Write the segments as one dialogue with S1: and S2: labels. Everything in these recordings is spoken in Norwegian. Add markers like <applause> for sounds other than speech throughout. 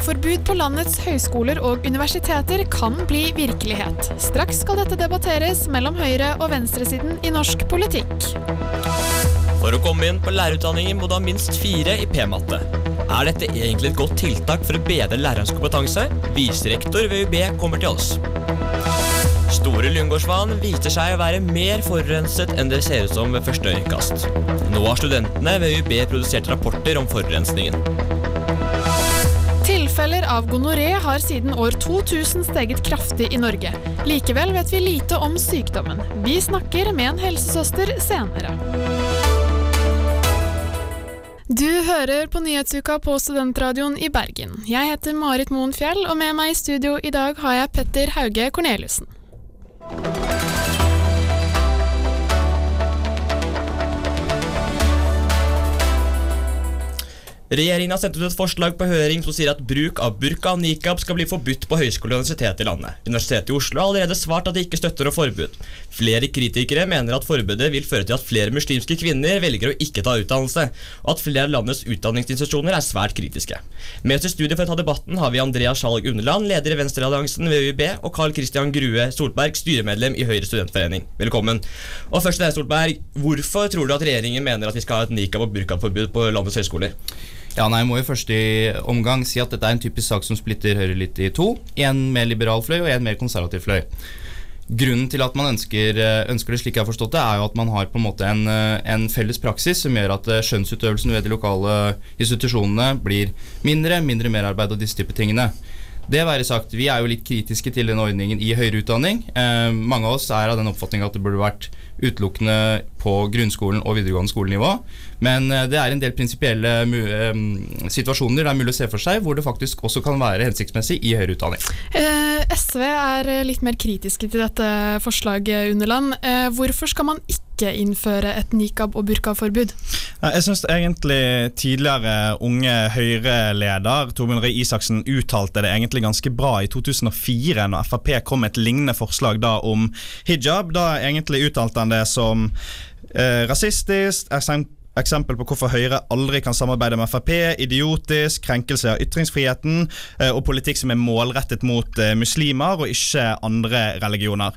S1: nikab-forbud på landets høyskoler og universiteter kan bli virkelighet. Straks skal dette debatteres mellom høyre- og venstresiden i norsk politikk.
S2: For å komme inn på lærerutdanningen må du ha minst fire i p-matte. Er dette egentlig et godt tiltak for å bedre lærerens kompetanse? Viserektor ved UB kommer til oss. Store Lyngårdsvann viser seg å være mer forurenset enn det ser ut som ved første øyekast. Nå har studentene ved UB produsert rapporter om forurensningen.
S1: Tilfeller av gonoré har siden år 2000 steget kraftig i Norge. Likevel vet vi lite om sykdommen. Vi snakker med en helsesøster senere. Du hører på Nyhetsuka på Studentradioen i Bergen. Jeg heter Marit Moen Fjell, og med meg i studio i dag har jeg Petter Hauge Korneliussen.
S2: Regjeringen har sendt ut et forslag på høring som sier at bruk av burka og nikab skal bli forbudt på høyskole og universitet i landet. Universitetet i Oslo har allerede svart at de ikke støtter noe forbud. Flere kritikere mener at forbudet vil føre til at flere muslimske kvinner velger å ikke ta utdannelse, og at flere av landets utdanningsinstitusjoner er svært kritiske. Med oss i studio for å ta debatten har vi Andrea Skjalg Underland, leder i Venstrealliansen ved UiB, og Carl Christian Grue Solberg, styremedlem i Høyre studentforening. Velkommen. Og først til deg, Solberg. Hvorfor tror du at regjeringen mener at vi skal ha et nikab- og burkaforbud på landets høyskoler?
S3: Ja, nei, Jeg må jo først i omgang si at dette er en typisk sak som splitter Høyre litt i to. En mer liberal fløy og en mer konservativ fløy. Grunnen til at man ønsker, ønsker det slik jeg har forstått det, er jo at man har på en måte en, en felles praksis som gjør at skjønnsutøvelsen ved de lokale institusjonene blir mindre, mindre merarbeid og disse type tingene. Det være sagt, Vi er jo litt kritiske til denne ordningen i høyere utdanning. Eh, mange av oss er av den oppfatning at det burde vært utelukkende på grunnskolen og videregående skolenivå. Men det er en del prinsipielle situasjoner det er mulig å se for seg hvor det faktisk også kan være hensiktsmessig i høyere utdanning.
S1: Eh, SV er litt mer kritiske til dette forslaget, Underland. Eh, hvorfor skal man ikke innføre et nikab- og burkaforbud?
S4: Jeg syns egentlig tidligere unge Høyre-leder Torbjørn Røe Isaksen uttalte det egentlig ganske bra i 2004, når Frp kom med et lignende forslag da om hijab. Da egentlig uttalte han det som eh, rasistisk, eksempel på hvorfor Høyre aldri kan samarbeide med Frp, idiotisk, krenkelse av ytringsfriheten eh, og politikk som er målrettet mot eh, muslimer og ikke andre religioner.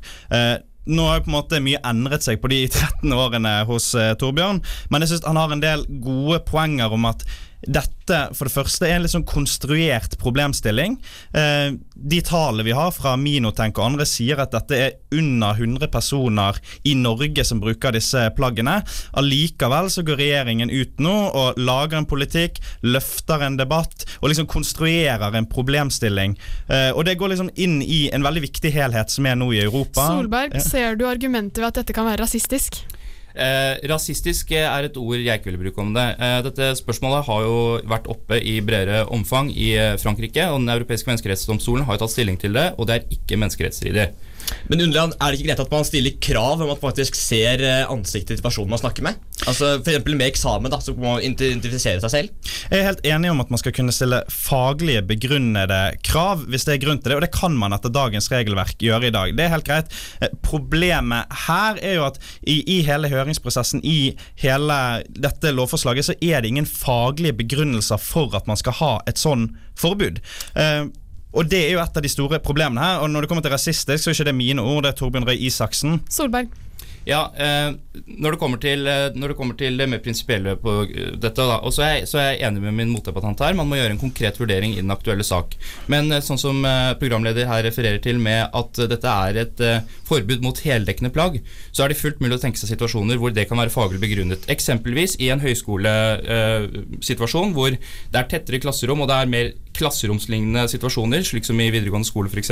S4: Eh, nå har jo på en måte mye endret seg på de 13 årene hos uh, Torbjørn, men jeg synes han har en del gode poenger om at dette for det første er en litt sånn konstruert problemstilling. Eh, de tallene vi har fra Minotenk og andre sier at dette er under 100 personer i Norge som bruker disse plaggene. Allikevel så går regjeringen ut nå og lager en politikk, løfter en debatt og liksom konstruerer en problemstilling. Eh, og det går liksom inn i en veldig viktig helhet som er nå i Europa.
S1: Solberg, ser du argumentet ved at dette kan være rasistisk?
S3: Eh, rasistisk er et ord jeg ikke vil bruke om det. Eh, dette spørsmålet har jo vært oppe i bredere omfang i Frankrike, og Den europeiske menneskerettsdomstolen har jo tatt stilling til det, og det er ikke menneskerettsstridig.
S2: Men Er det ikke greit at man stiller krav om at man faktisk ser ansiktet til personen man snakker med? Altså F.eks. med eksamen, da, så må man identifisere seg selv?
S4: Jeg er helt enig om at man skal kunne stille faglige, begrunnede krav hvis det er grunn til det, og det kan man etter dagens regelverk gjøre i dag. Det er helt greit. Problemet her er jo at i, i hele høringsprosessen, i hele dette lovforslaget, så er det ingen faglige begrunnelser for at man skal ha et sånn forbud. Uh, og Det er jo et av de store problemene her. Og Når det kommer til rasistisk, så er ikke det mine ord, det er Torbjørn Røe Isaksen.
S1: Solberg.
S3: Ja, eh, når, det kommer til, når det kommer til det mer prinsipielle på dette, da, og så er, så er, jeg enig med min motdebattant her. Man må gjøre en konkret vurdering i den aktuelle sak. Men sånn som programleder her refererer til med at dette er et eh, forbud mot heldekkende plagg, så er det fullt mulig å tenke seg situasjoner hvor det kan være faglig begrunnet. Eksempelvis i en høyskolesituasjon eh, hvor det er tettere klasserom og det er mer klasseromslignende situasjoner, slik som i videregående skole f.eks.,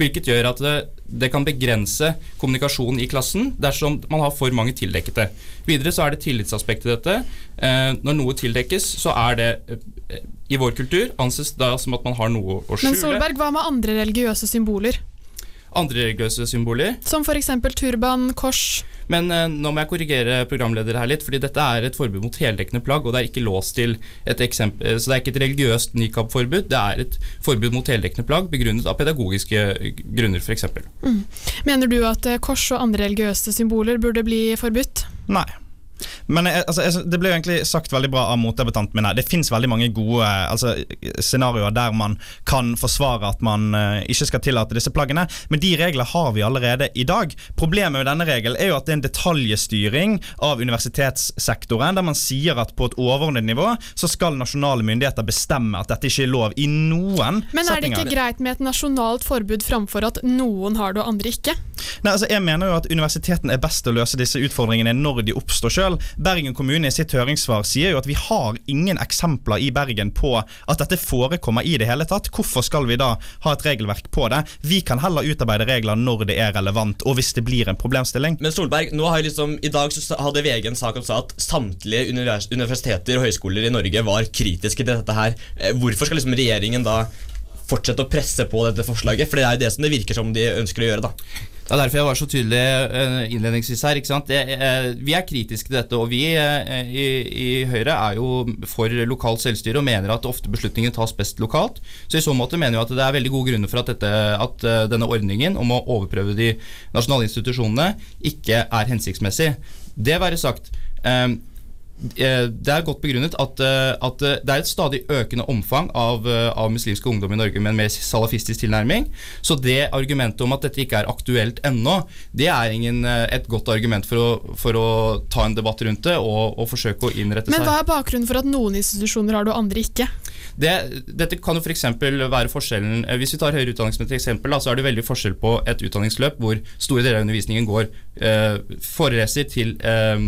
S3: hvilket gjør at det, det, kan begrense kommunikasjonen i klassen dersom man har for mange tildekkede. Videre så er det tillitsaspektet i dette. Eh, når noe tildekkes, så er det eh, i vår kultur anses da som at man har noe å skjule.
S1: Men Solberg, hva med andre religiøse symboler?
S3: Andre religiøse symboler?
S1: Som f.eks. turban, kors?
S3: Men eh, nå må jeg korrigere programleder her litt, fordi dette er et forbud mot heldekkende plagg, og det er ikke låst til et eksempel, så det er ikke et religiøst nikab-forbud, det er et forbud mot heldekkende plagg begrunnet av pedagogiske grunner, f.eks.
S1: Mm. Mener du at kors og andre religiøse symboler burde bli forbudt?
S4: Nei. Men altså, det ble jo egentlig sagt veldig bra av motdebattanten min her. Det fins mange gode altså, scenarioer der man kan forsvare at man uh, ikke skal tillate disse plaggene, men de reglene har vi allerede i dag. Problemet med denne regelen er jo at det er en detaljstyring av universitetssektoren, der man sier at på et overordnet nivå så skal nasjonale myndigheter bestemme at dette ikke er lov i noen settinger.
S1: Men er det ikke greit med et nasjonalt forbud framfor at noen har det og andre ikke?
S4: Nei, altså jeg mener jo at Universitetene er best til å løse disse utfordringene når de oppstår sjøl. Bergen kommune i sitt høringssvar sier jo at vi har ingen eksempler i Bergen på at dette forekommer i det hele tatt. Hvorfor skal vi da ha et regelverk på det? Vi kan heller utarbeide regler når det er relevant, og hvis det blir en problemstilling.
S2: Men Solberg, nå har jeg liksom, I dag så hadde VG en sak om at samtlige universiteter og høyskoler i Norge var kritiske til dette her. Eh, hvorfor skal liksom regjeringen da fortsette å presse på dette forslaget? For det er jo det som det virker som de ønsker å gjøre. da.
S3: Det er derfor jeg var så tydelig eh, innledningsvis her. Eh, vi er kritiske til dette, og vi eh, i, Høyre er jo for lokalt selvstyre og mener at ofte beslutninger tas best lokalt. Så i så måte mener vi at det er veldig gode grunner for at, dette, at denne ordningen om å overprøve de nasjonale institusjonene ikke er hensiktsmessig. Det være sagt. Eh, det er godt begrunnet at, eh, at, eh, det er et stadig økende omfang av, av, muslimske ungdom i Norge med en mer salafistisk tilnærming. Så det argumentet om at dette ikke er aktuelt ennå, det er ingen, et godt argument for å, for å, ta en debatt rundt det og, og forsøke å innrette
S1: seg.
S3: Men
S1: hva er bakgrunnen for at noen institusjoner har det og andre ikke?
S3: Det, dette kan jo for være forskjellen Hvis vi tar høyere utdanning som et eksempel, da, så er det veldig forskjell på et utdanningsløp hvor store deler av undervisningen går eh, foreleser til, eh,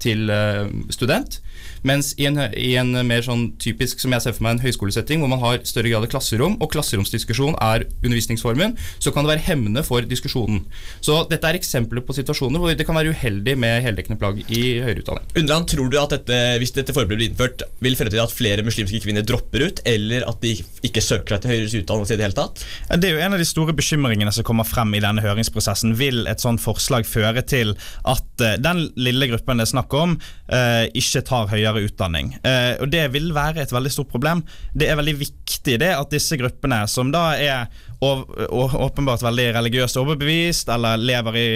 S3: til eh, student mens i en, i en, mer sånn typisk som jeg ser for meg en høyskolesetting, hvor man har større grad av klasserom, og klasseromsdiskusjon er undervisningsformen, så kan det være hemmende for diskusjonen. Så dette er eksempler på situasjoner hvor det kan være uheldig med heldekkende plagg i høyere utdanning.
S2: Undran, tror du at dette, hvis dette forbudet blir innført, vil føre til at flere muslimske kvinner dropper ut, eller at de ikke søker seg til høyere utdannelse i det hele tatt?
S4: Det er jo en av de store bekymringene som kommer frem i denne høringsprosessen. Vil et sånt forslag føre til at uh, den lille gruppen det er snakk om, uh, ikke tar høyere utdanning. Eh, og Det vil være et veldig stort problem. Det er veldig viktig det at disse gruppene, som da er åpenbart veldig religiøst overbevist, eller lever i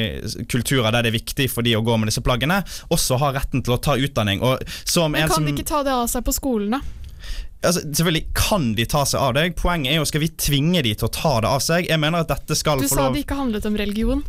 S4: kulturer der det er viktig for de å gå med disse plaggene, også har retten til å ta utdanning.
S1: Men kan de ikke ta det av seg på skolen, da?
S4: Altså, selvfølgelig kan de ta seg av deg. Poenget er jo skal vi tvinge de til å ta det av seg. Jeg mener at dette skal
S1: Du sa det ikke handlet om religion.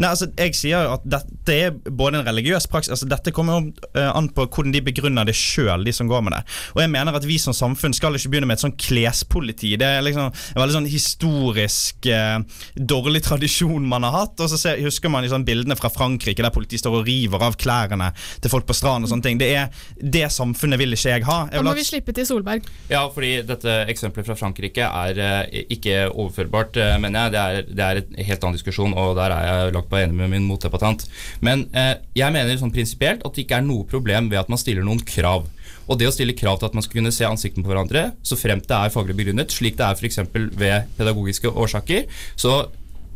S4: Nei, altså, jeg sier at dette er både en religiøs praksis altså, Dette kommer jo uh, an på hvordan de begrunner det sjøl, de som går med det. Og jeg mener at vi som samfunn skal ikke begynne med et sånn klespoliti. Det er liksom en veldig sånn historisk eh, dårlig tradisjon man har hatt. Og så ser, husker man sånn bildene fra Frankrike der politiet står og river av klærne til folk på stranden og sånne ting. Det er det samfunnet vil ikke jeg ha. Jeg
S1: da må vi slippe til Solberg.
S3: Ja, fordi dette eksempelet fra Frankrike er eh, ikke overførbart, mener jeg. Det er, det er et helt annen diskusjon, og der er jeg lagt langt på enig med min motdebattant. Men eh, jeg mener sånn prinsipielt at det ikke er noe problem ved at man stiller noen krav. Og det å stille krav til at man skal kunne se ansiktene på hverandre, så fremt det er faglig begrunnet, slik det er f.eks. ved pedagogiske årsaker, så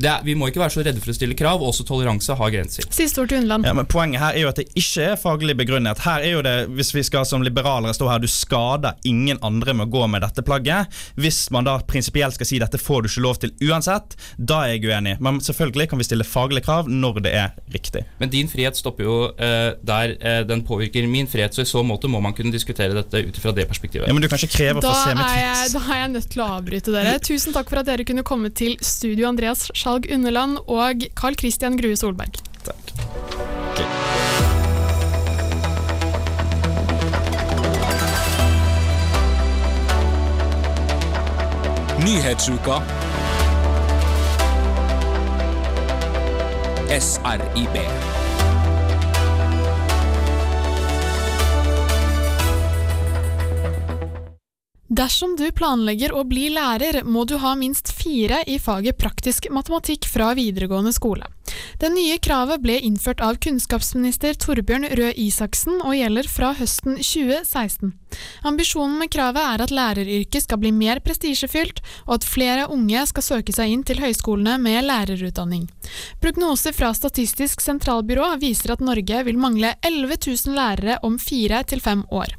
S3: er, vi må ikke være så redde for å stille krav. Også toleranse har grenser.
S1: Siste ord til Underland.
S4: Ja, men poenget her er jo at det ikke er faglig begrunnet. Her er jo det, Hvis vi skal som liberalere stå her, du skader ingen andre med å gå med dette plagget. Hvis man da prinsipielt skal si dette får du ikke lov til uansett, da er jeg uenig. Men selvfølgelig kan vi stille faglige krav når det er riktig.
S3: Men din frihet stopper jo uh, der uh, den påvirker min frihet, så i så måte må man kunne diskutere dette ut fra det perspektivet.
S4: Ja, men du kan ikke kreve å få se mitt
S1: hus. Da er jeg nødt til å avbryte dere. Tusen takk for at dere kunne komme til studio, Andreas Skjalg Underland og Carl Christian Grue Solberg.
S4: Takk.
S5: Nyhetsuka. SRIB.
S1: Dersom du planlegger å bli lærer, må du ha minst fire i faget praktisk matematikk fra videregående skole. Det nye kravet ble innført av kunnskapsminister Torbjørn Røe Isaksen og gjelder fra høsten 2016. Ambisjonen med kravet er at læreryrket skal bli mer prestisjefylt, og at flere unge skal søke seg inn til høyskolene med lærerutdanning. Prognoser fra Statistisk sentralbyrå viser at Norge vil mangle 11 000 lærere om fire til fem år.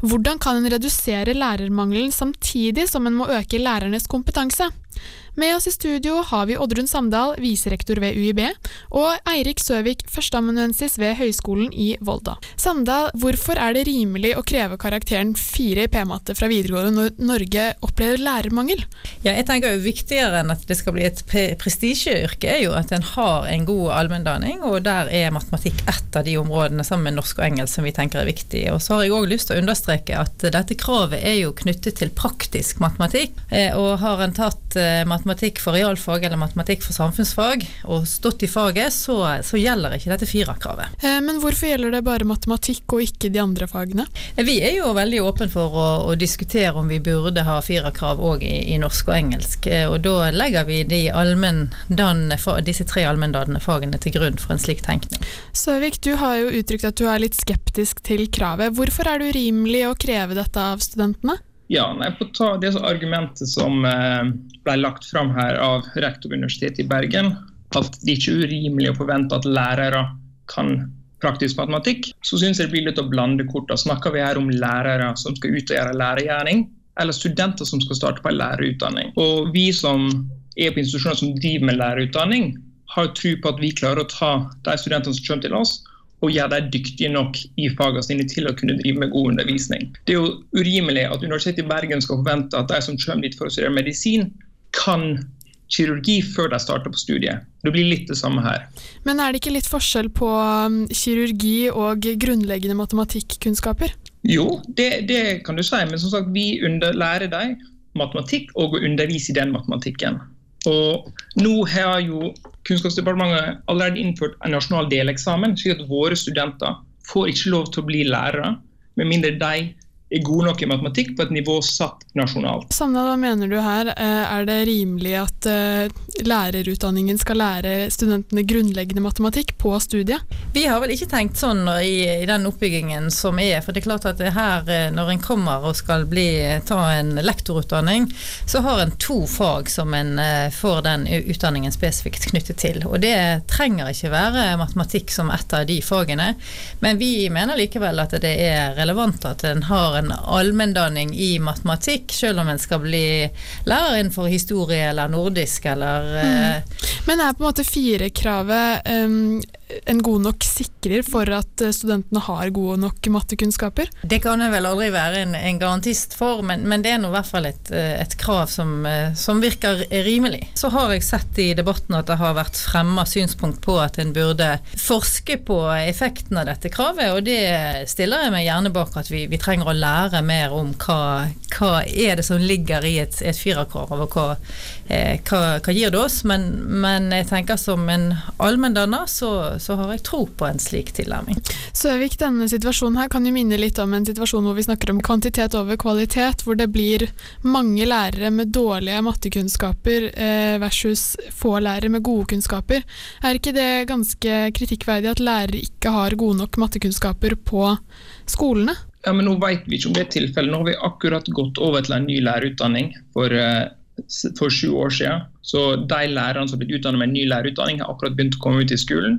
S1: Hvordan kan en redusere lærermangelen samtidig som en må øke lærernes kompetanse? Med oss i studio har vi Oddrun Samdal, viserektor ved UiB, og Eirik Søvik, førsteamanuensis ved Høgskolen i Volda. Samdal, hvorfor er det rimelig å kreve karakteren fire i p-matte fra videregående når Norge opplever lærermangel?
S6: Ja, jeg tenker jo Viktigere enn at det skal bli et pre- prestisjeyrke, er jo at en har en god allmenndanning, og der er matematikk ett av de områdene sammen med norsk og engelsk som vi tenker er viktig. Og så har jeg òg lyst til å understreke at dette kravet er jo knyttet til praktisk matematikk. Eh, Og har en tatt eh, matematikk for realfag eller matematikk for samfunnsfag og stått i faget, så, så gjelder ikke dette firerkravet.
S1: Eh, Men hvorfor gjelder det bare matematikk og ikke de andre fagene?
S6: Eh, Vi er jo veldig åpne for å, å diskutere om vi burde ha firerkrav òg i, i norsk og engelsk. Eh, Og da legger vi de disse tre allmenndannende fagene til grunn for en slik tenkning.
S1: Søvik, du har jo uttrykt at du er litt skeptisk til kravet. Hvorfor er det urimelig å kreve dette av studentene?
S7: Ja, nei, på ta det argumentet som eh, ble lagt fram her av rektor Universitetet i Bergen, at det ikke er urimelig å forvente at lærere kan praktisk matematikk, så syns jeg det blir litt å blande korta. Snakker vi her om lærere som skal ut og gjøre lærergjerning, eller studenter som skal starte på en lærerutdanning? Og vi som er på institusjoner som driver med lærerutdanning, har tro på at vi klarer å ta de studentene som kommer til oss, og gjøre dem dyktige nok i fagene sine til å kunne drive med god undervisning. Det er jo urimelig at Universitetet i Bergen skal forvente at de som kommer dit for å studere medisin, kan kirurgi før de starter på studiet. Det blir litt det samme her.
S1: Men er det ikke litt forskjell på um, kirurgi og grunnleggende matematikkunnskaper?
S7: Jo, det, det kan du si, men som sagt, vi lærer dem matematikk og å undervise i den matematikken. Og nå har jo Kunnskapsdepartementet allerede innført en nasjonal deleksamen, slik at våre studenter får ikke lov til å bli lærere med mindre de er gode nok i matematikk på et nivå satt nasjonalt.
S1: Samme, hva mener du her? Eh, Er det rimelig at eh, lærerutdanningen skal lære studentene grunnleggende matematikk på studiet?
S6: Vi har vel ikke tenkt sånn i, i den oppbyggingen som er, for det er klart at det her, eh, når en kommer og skal bli, ta en lektorutdanning, så har en to fag som en får den utdanningen spesifikt knyttet til. Og det trenger ikke være matematikk som et av de fagene, men vi mener likevel at det er relevant at en har en allmenndanning i matematikk, selv om en skal bli lærer innenfor historie eller nordisk eller mm.
S1: Men er på en måte firekravet um, en god nok sikrer for at eh, studentene har gode nok mattekunnskaper?
S6: Det kan jeg vel aldri være en, en garantist for, men, men det er nå i hvert fall et, eh, et krav som, eh, som virker rimelig. Så har jeg sett i debatten at det har vært fremma synspunkt på at en burde forske på effekten av dette kravet, og det stiller jeg meg gjerne bak at vi, vi trenger å lære mer om hva, hva er det som ligger i et, et firerkrav, og hva, eh, hva, hva gir det oss. Men, men jeg tenker som en allmenndanner så, så har jeg tro på en slik tilnærming.
S1: Søvik, denne situasjonen her kan jo minne litt om en situasjon hvor vi snakker om kvantitet over kvalitet, hvor det blir mange lærere med dårlige mattekunnskaper eh, versus få lærere med gode kunnskaper. Er ikke det ganske kritikkverdig at lærere ikke har gode nok mattekunnskaper på skolene?
S7: Ja, men Nå vet vi ikke om det er tilfellet. Nå har vi akkurat gått over til en ny lærerutdanning for, eh, for sju år siden. Så de lærerne som har blitt utdannet med en ny lærerutdanning, har akkurat begynt å komme ut i skolen.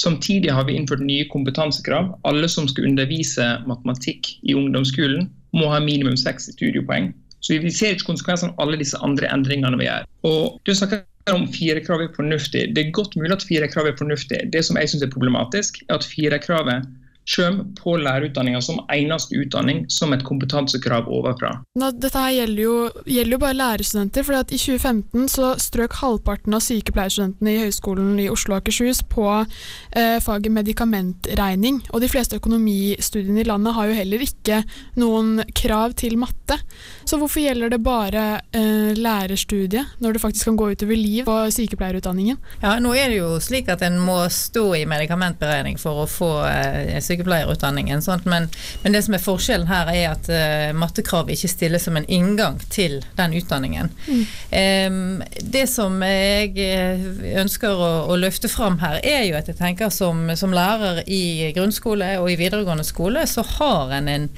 S7: Samtidig har vi innført nye kompetansekrav. Alle som skal undervise matematikk i ungdomsskolen, må ha minimum 60 studiepoeng. Så vi ser ikke konsekvensene av alle disse andre endringene vi gjør. Og du snakker om firekravet er fornuftig. Det er godt mulig at firekravet er fornuftig. Det som jeg syns er problematisk, er at firekravet kommer på lærerutdanninga som eneste utdanning, som et kompetansekrav overfra.
S1: Nå, dette her gjelder jo, gjelder jo bare lærerstudenter, for i 2015 så strøk halvparten av sykepleierstudentene i Høgskolen i Oslo og Akershus på eh, faget medikamentregning. Og de fleste økonomistudiene i landet har jo heller ikke noen krav til matte. Så hvorfor gjelder det bare eh, lærerstudiet, når det faktisk kan gå utover liv på sykepleierutdanningen?
S6: Ja, nå er det jo slik at en må stå i medikamentberegning for å få eh, sykepleierutdanningen. Sånt, Men, men det som er forskjellen her, er at uh, mattekrav ikke stilles som en inngang til den utdanningen. Em, det som jeg eh, ønsker å, å løfte fram her, er jo at jeg tenker som, som lærer i grunnskole og i videregående skole, så har en en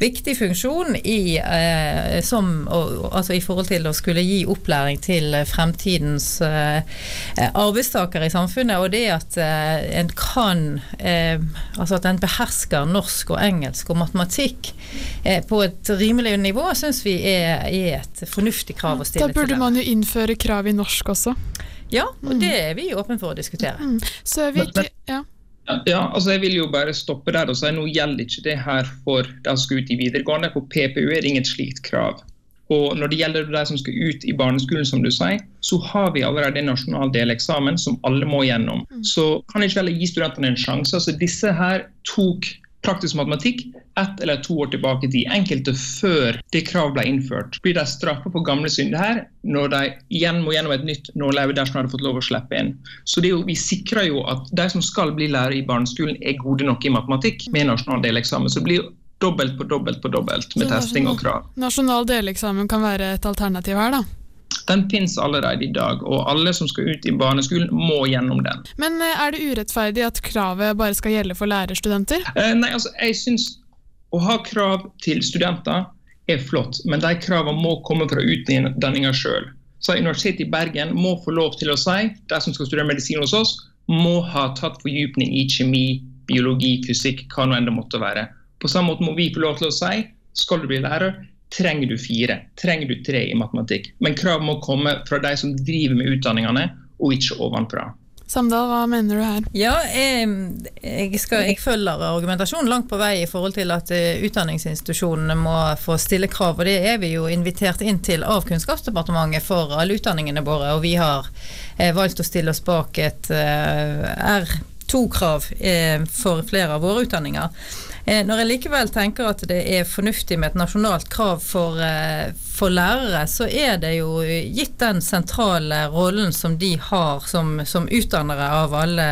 S6: viktig funksjon i, uh, som, uh, altså i forhold til å skulle gi opplæring til fremtidens arbeidstakere i samfunnet, og det at en kan Altså at en behersker norsk og engelsk og matematikk eh, på et rimelig nivå, syns vi er, er, et fornuftig krav å stille
S1: Da burde man jo innføre krav i norsk også.
S6: Ja, og det er vi åpne for å diskutere.
S1: Mm. vi
S7: ikke...
S1: ja.
S7: Ja, altså Jeg vil jo bare stoppe der og si nå gjelder ikke det her for de som skal ut i videregående. På PPU er det inget slikt krav. Og Når det gjelder de som skal ut i barneskolen, som du sier, så har vi allerede en nasjonal deleksamen som alle må gjennom. Så kan ikke heller gi studentene en sjanse. Altså Disse her tok praktisk matematikk ett eller to år tilbake i tid. Enkelte før det kravet ble innført. Blir de straffet for gamle synder her når de igjen må gjennom et nytt nåløye dersom de hadde fått lov å slippe inn. Så det er jo, Vi sikrer jo at de som skal bli lærere i barneskolen, er gode nok i matematikk med nasjonal deleksamen. Så det blir dobbelt på dobbelt på dobbelt med
S1: Så
S7: testing og krav.
S1: Nasjonal deleksamen kan være et alternativ her, da.
S7: Den finnes allerede i dag, og alle som skal ut i barneskolen, må gjennom den.
S1: Men eh, er det urettferdig at kravet bare skal gjelde for lærerstudenter?
S7: Eh, nei, altså, jeg synes å ha krav til studenter er flott, men de kravene må komme fra utdanninga sjøl. Så Universitetet i Bergen må få lov til å si de som skal studere medisin hos oss, må ha tatt fordypning i kjemi, biologi, fysikk, hva nå enn det måtte være. På samme måte må vi få lov til å si skal du bli lærer, trenger du fire, trenger du tre i matematikk. Men krav må komme fra de som driver med utdanningene, og ikke ovenfra.
S1: Samdal, hva mener du her?
S6: Ja, jeg, jeg, skal, jeg følger argumentasjonen langt på vei i forhold til at eh, utdanningsinstitusjonene må få stille krav. Og det er vi jo invitert inn til av Kunnskapsdepartementet for alle utdanningene våre. Og vi har eh, valgt å stille oss bak et eh, R2-krav eh, for flere av våre utdanninger. Eh, Når jeg likevel tenker at det er fornuftig med et nasjonalt krav for, eh, for lærere, så er det jo gitt den sentrale rollen som de har som, som utdannere av alle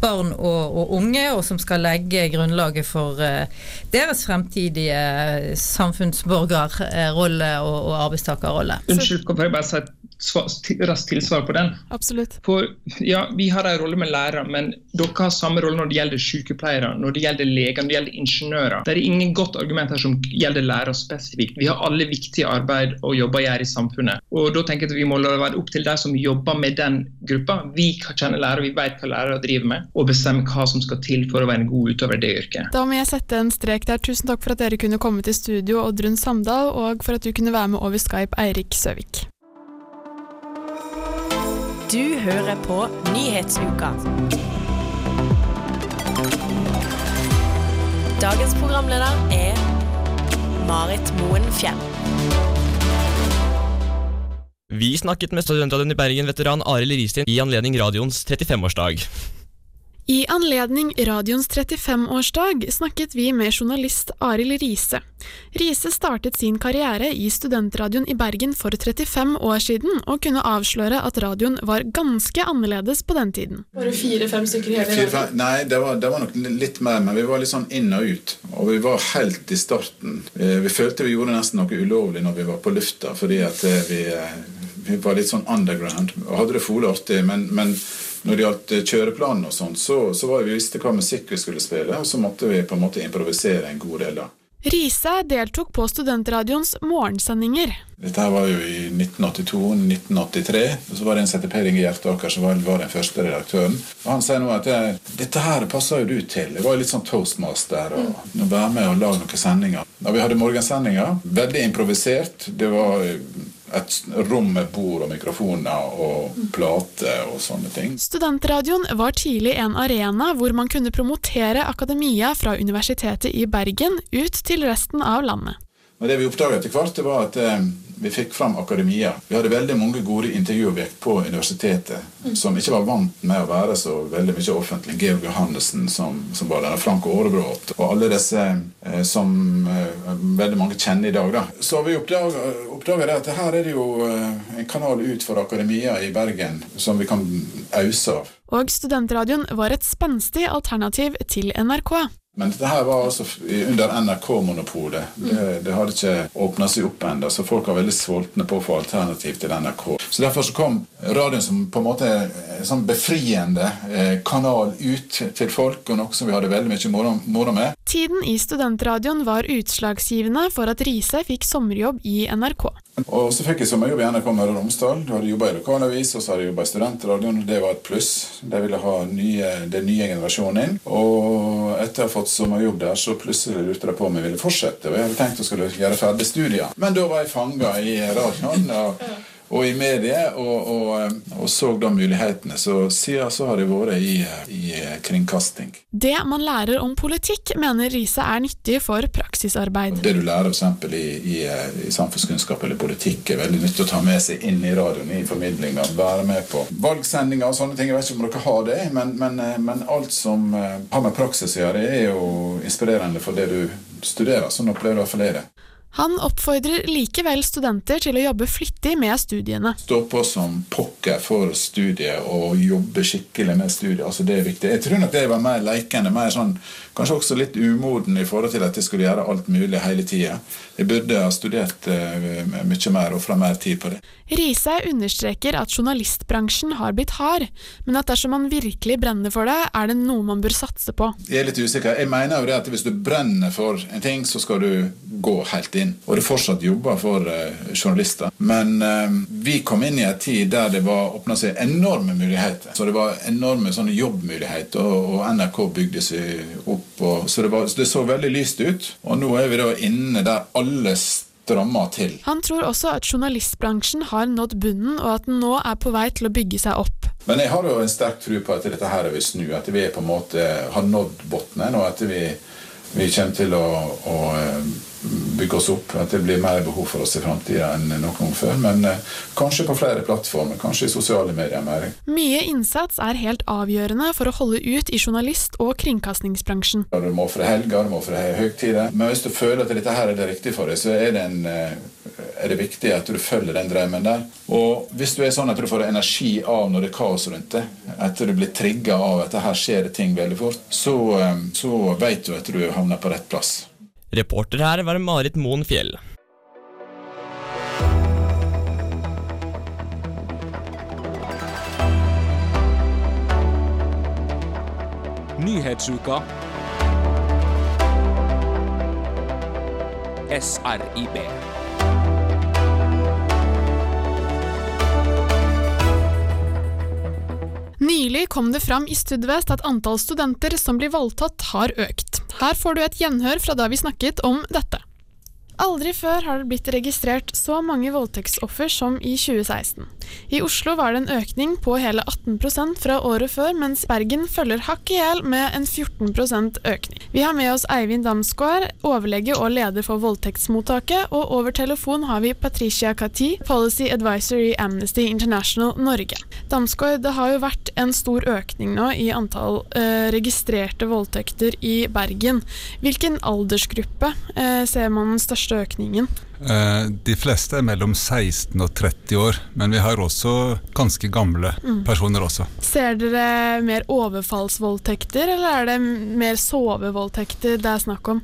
S6: barn og, og unge, og som skal legge grunnlaget for eh, deres fremtidige samfunnsborgerrolle og, og arbeidstakerrolle.
S7: Unnskyld, kan jeg bare si raskt tilsvar på den?
S1: Absolutt.
S7: For ja, Vi har en rolle med lærere, men dere har samme rolle når det gjelder sykepleiere, når det gjelder leger, når det gjelder ingeniører. Det er ingen godt argument her som gjelder lærere spesifikt. Vi har alle viktige arbeid og jobber å gjøre i samfunnet. Og da tenker jeg at Vi må la det være opp til de som jobber med den gruppa. Vi kjenner lærere, vi vet hva lærere driver med, og bestemmer hva som skal til for å være en god utøver i det yrket.
S1: Da må jeg sette en strek der. Tusen takk for at dere kunne komme til studio, Oddrun Samdal, og for at du kunne være med over Skype, Eirik Søvik.
S8: Du hører på Nyhetsuka. Dagens programleder er Marit Moen Fjell.
S2: Vi snakket med studentradioen i Bergen-veteran Arild Ristin i anledning radioens 35-årsdag.
S1: I anledning radioens 35-årsdag snakket vi med journalist Arild Riise. Riise startet sin karriere i studentradioen i Bergen for 35 år siden, og kunne avsløre at radioen var ganske annerledes på den tiden. Var det fire-fem stykker
S9: Fire, fem, nei, det var, det var nok litt mer, men vi var litt sånn inn og ut. Og vi var helt i starten. Eh, Vi følte vi gjorde nesten noe ulovlig når vi var på lufta, fordi at eh, vi, eh, vi var litt sånn underground. Og hadde det fole artig, men, men når det gjaldt eh, kjøreplanen og sånt, så, så var vi visste hva musikk vi skulle spille, og så måtte vi på en måte improvisere en god del da.
S1: Riise deltok på studentradioens morgensendinger.
S9: Dette her var jo i 1982-1983. og Så var det en som het Per Inge Hjertaker som var, var den første redaktøren. Og Han sier nå at jeg, dette her passer jo du til. Jeg var litt sånn toastmaster og å være med og lage noen sendinger. Og vi hadde morgensendinger, veldig improvisert. Det var et rom med bord og mikrofoner og plater og sånne ting.
S1: Studentradioen var tidlig en arena hvor man kunne promotere akademia fra Universitetet i Bergen ut til resten av landet.
S9: Og det vi oppdaget etter hvert, det var at eh, vi fikk fram akademia. Vi hadde veldig mange gode intervjuobjekt på universitetet som ikke var vant med å være så veldig mye offentlig. Georg Johannessen som, som var der, Frank Aarebrot og alle disse eh, som eh, veldig mange kjenner i dag. Da. Så vi oppdaga at her er det jo eh, en kanal ut for akademia i Bergen som vi kan ause av.
S1: Og studentradioen var et spenstig alternativ til NRK.
S9: Men dette her var altså under NRK-monopolet. Det, det hadde ikke åpna seg opp ennå, så folk var veldig sultne på å få alternativ til NRK. Så Derfor så kom radioen som på en måte en sånn befriende eh, kanal ut til folk, og noe som vi hadde veldig mye moro, moro med.
S1: Tiden i studentradioen var utslagsgivende for at Riise fikk sommerjobb i NRK.
S9: Og så fikk jeg sommerjobb i NRK Møre og Romsdal. Du hadde jobba i lokalavis og så hadde jeg jobba i studentradioen. Det var et pluss. De ville ha nye, den nye generasjonen inn. Og etter å ha fått sommerjobb der, så plutselig lurte de på om jeg ville fortsette. Og jeg hadde tenkt å skulle gjøre ferdig studier. Men da var jeg fanga i radioen. Og, og i mediet, og, og, og, så da mulighetene. Så siden så har det vært i, i kringkasting.
S1: Det man lærer om politikk, mener Riise er nyttig for praksisarbeid.
S9: Det du lærer f.eks. I, i, i samfunnskunnskap eller politikk, er veldig nyttig å ta med seg inn i radioen i formidlinga. Være med på valgsendinger og sånne ting. Jeg vet ikke om dere har det, men, men, men alt som har med praksis å gjøre, er jo inspirerende for det du studerer. Sånn opplever i hvert fall jeg det.
S1: Han oppfordrer likevel studenter til å jobbe flittig med studiene.
S9: Stå på som pokker for studiet og jobbe skikkelig med studiet. Altså det er viktig. Jeg tror nok det var mer lekende, mer sånn, kanskje også litt umoden i forhold til at jeg skulle gjøre alt mulig hele tida. Jeg burde ha studert uh, mye mer og fra mer tid på det.
S1: Riise understreker at journalistbransjen har blitt hard, men at dersom man virkelig brenner for det, er det noe man bør satse på.
S9: Jeg er litt usikker. Jeg mener jo det at hvis du brenner for en ting, så skal du gå helt inn. Og det fortsatt jobber for uh, journalister. Men uh, vi kom inn i en tid der det var åpna seg enorme muligheter. Så det var enorme sånne jobbmuligheter, og, og NRK bygde seg opp. Og, så det, var, det så veldig lyst ut. Og nå er vi da inne der alle strammer til.
S1: Han tror også at journalistbransjen har nådd bunnen, og at den nå er på vei til å bygge seg opp.
S9: Men jeg har jo en sterk tro på at dette her vil snu, at vi på en måte har nådd bunnen, og at vi, vi kommer til å, å bygge oss opp. At det blir mer behov for oss i framtida enn noen gang før. Men eh, kanskje på flere plattformer, kanskje i sosiale medier mer.
S1: Mye innsats er helt avgjørende for å holde ut i journalist- og kringkastingsbransjen.
S9: Du må ofre helger, du må ofre høytider. Men hvis du føler at dette her er det riktige for deg, så er det, en, er det viktig at du følger den drømmen der. Og hvis du er sånn at du får energi av når det er kaos rundt deg, at du blir trigga av at her skjer det ting veldig fort, så, så vet du at du havner på rett plass.
S2: Reporter her var Marit Moen Fjell.
S5: Nyhetsuka. SRIB.
S1: Nylig kom det fram i Studvest at antall studenter som blir voldtatt, har økt. Her får du et gjenhør fra da vi snakket om dette. Aldri før har det blitt registrert så mange voldtektsoffer som i 2016. I Oslo var det en økning på hele 18% fra året før, mens Bergen følger hakk i hjel med en 14% økning. Vi har med oss Eivind Damsgaard, overlege og leder for voldtektsmottaket, og over telefon har vi Patricia Kati, Policy Advisor i Amnesty International Norge. Damsgaard, det har jo vært en stor økning nå i antall eh, registrerte voldtekter i Bergen. Hvilken aldersgruppe eh, ser man den største økningen?
S10: De fleste er mellom 16 og 30 år, men vi har også ganske gamle
S1: Mm.
S10: personer også.
S1: Ser dere mer overfallsvoldtekter, eller er det mer sovevoldtekter det er snakk om?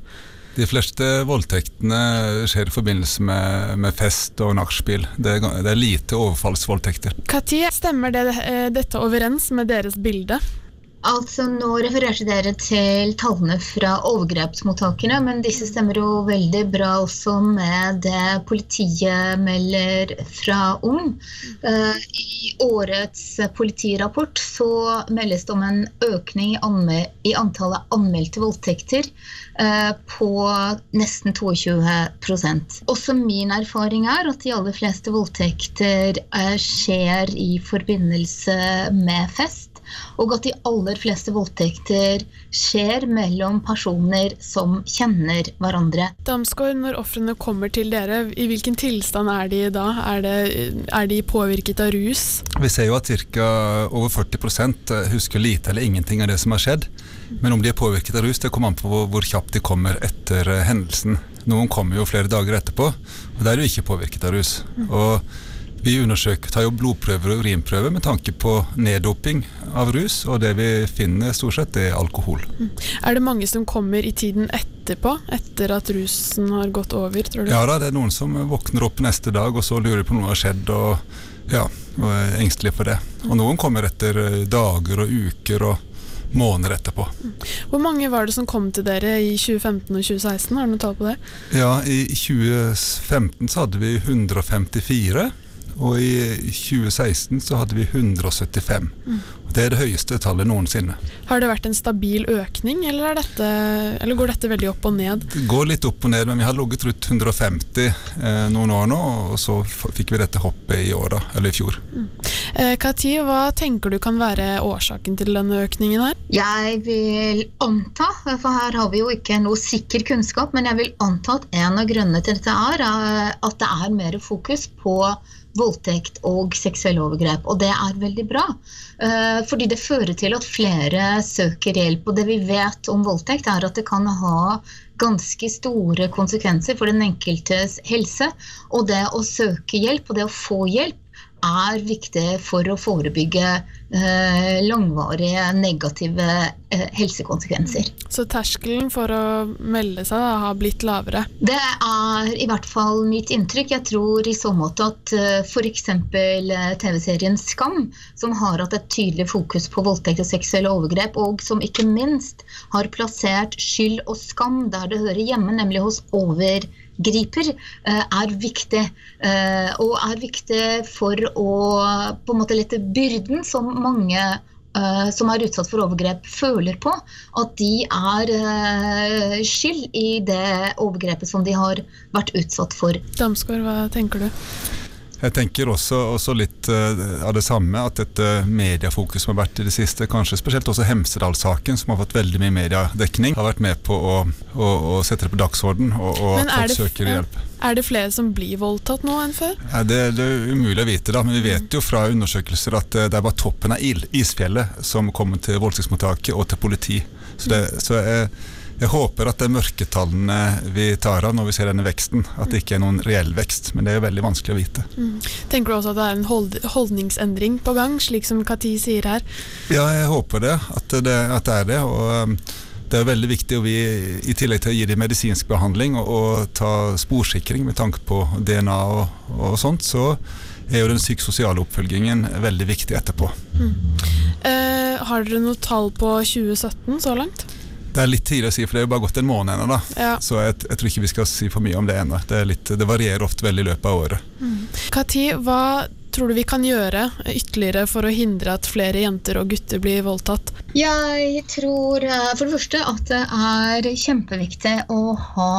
S10: De fleste voldtektene skjer i forbindelse med, med fest og nachspiel. Det, det er lite overfallsvoldtekter.
S1: Når stemmer det, eh, dette overens med deres bilde?
S11: Altså, Nå refererte dere til tallene fra overgrepsmottakene, men disse stemmer jo veldig bra også med det politiet melder fra Ung. Eh, I årets politirapport så meldes det om en økning i, antallet anmeldte voldtekter eh, på nesten 22% Også min erfaring er at de aller fleste voldtekter eh, skjer i forbindelse med fest. Og at de aller fleste voldtekter skjer mellom personer som kjenner hverandre.
S1: Damsgaard, når ofrene kommer til dere, i hvilken tilstand er de da? Er, det, er de påvirket av rus?
S10: Vi ser jo at ca. over 40% husker lite eller ingenting av det som har skjedd. Men om de er påvirket av rus, det kommer an på hvor, kjapt de kommer etter eh, hendelsen. Noen kommer jo flere dager etterpå, og da er de ikke påvirket av rus. Og vi undersøker, tar jo blodprøver og urinprøver med tanke på neddoping av rus, og det vi finner stort sett, er alkohol.
S1: Er det mange som kommer i tiden etterpå, etter at rusen har gått over, tror du?
S10: Ja da, det er noen som våkner opp neste dag og så lurer på om noe har skjedd, og, ja, og er engstelige for det. Og noen kommer etter eh, dager og uker og måneder etterpå.
S1: Hvor mange var det som kom til dere i 2015 og 2016? Har du noe tall på det?
S10: Ja, I 2015 så hadde vi 154, og i 2016 så hadde vi 175.
S1: Mm.
S10: Det er det høyeste tallet noensinne.
S1: Har det vært en stabil økning, eller, er dette, eller går dette veldig opp og ned?
S10: Det går litt opp og ned, men vi har ligget rundt 150 eh, noen år nå, og så fikk vi dette hoppet i år, da, eller i fjor.
S1: Eh, Kati, hva tenker du kan være årsaken til denne økningen her?
S11: Jeg vil anta, for her har vi jo ikke noe sikker kunnskap, men jeg vil anta at en av grunnene til dette er eh, at det er mer fokus på voldtekt og seksuelle overgrep, og det er veldig bra. Eh, Fordi det fører til at flere søker hjelp. Og det vi vet om voldtekt, er at det kan ha ganske store konsekvenser for den enkeltes helse. Og det å søke hjelp og det å få hjelp er viktig for å forebygge langvarige negative eh, helsekonsekvenser.
S1: Så terskelen for å melde seg da, har blitt lavere.
S11: Det er i hvert fall mitt inntrykk. Jeg tror i så måte at f.eks. TV-serien Skam, som har hatt et tydelig fokus på voldtekt og seksuelle overgrep, og som ikke minst har plassert skyld og skam der det hører hjemme, nemlig hos overgriper, eh, er viktig. Eh, Og er viktig for å på en måte lette byrden som mange eh, som er utsatt for overgrep, føler på. At de er skyld i det overgrepet som de har vært utsatt for.
S1: Damsgaard, hva tenker du?
S10: Jeg tenker også, også litt uh, av det samme, at dette mediefokuset som har vært i det siste, kanskje spesielt også Hemsedal-saken, som har fått veldig mye mediedekning, har vært med på å, å, å sette det på dagsorden, og, og at folk søker hjelp.
S1: er det flere som blir voldtatt nå enn før?
S10: Ja, det, det er umulig å vite, da, men vi vet jo fra undersøkelser at eh, det er bare toppen av il- isfjellet som kommer til voldtektsmottaket og til politi. Så, det, så jeg, jeg håper at er mørketallene vi tar av når vi ser denne veksten, at det ikke er noen reell vekst. Men det er veldig vanskelig å vite.
S1: Mm. Tenker du også at det er en hold holdningsendring på gang, slik som Kati sier her?
S10: Ja, jeg håper det, at det, at det er det. og um, det er veldig viktig, og vi, i tillegg til å gi dem medisinsk behandling og, og ta sporsikring med tanke på DNA og, og sånt, så er jo den psykososiale oppfølgingen veldig viktig etterpå.
S1: Eh, har dere noe tall på 2017 så langt?
S10: Det er litt tidlig å si, for det er jo bare gått en måned ennå.
S1: Ja.
S10: Så jeg, jeg tror ikke vi skal si for mye om det ennå. Det, det varierer ofte veldig i løpet av året.
S1: Mm. hva tror du vi kan gjøre ytterligere for å hindre at flere jenter og gutter blir voldtatt?
S11: Jeg tror eh, for det første at det er kjempeviktig å ha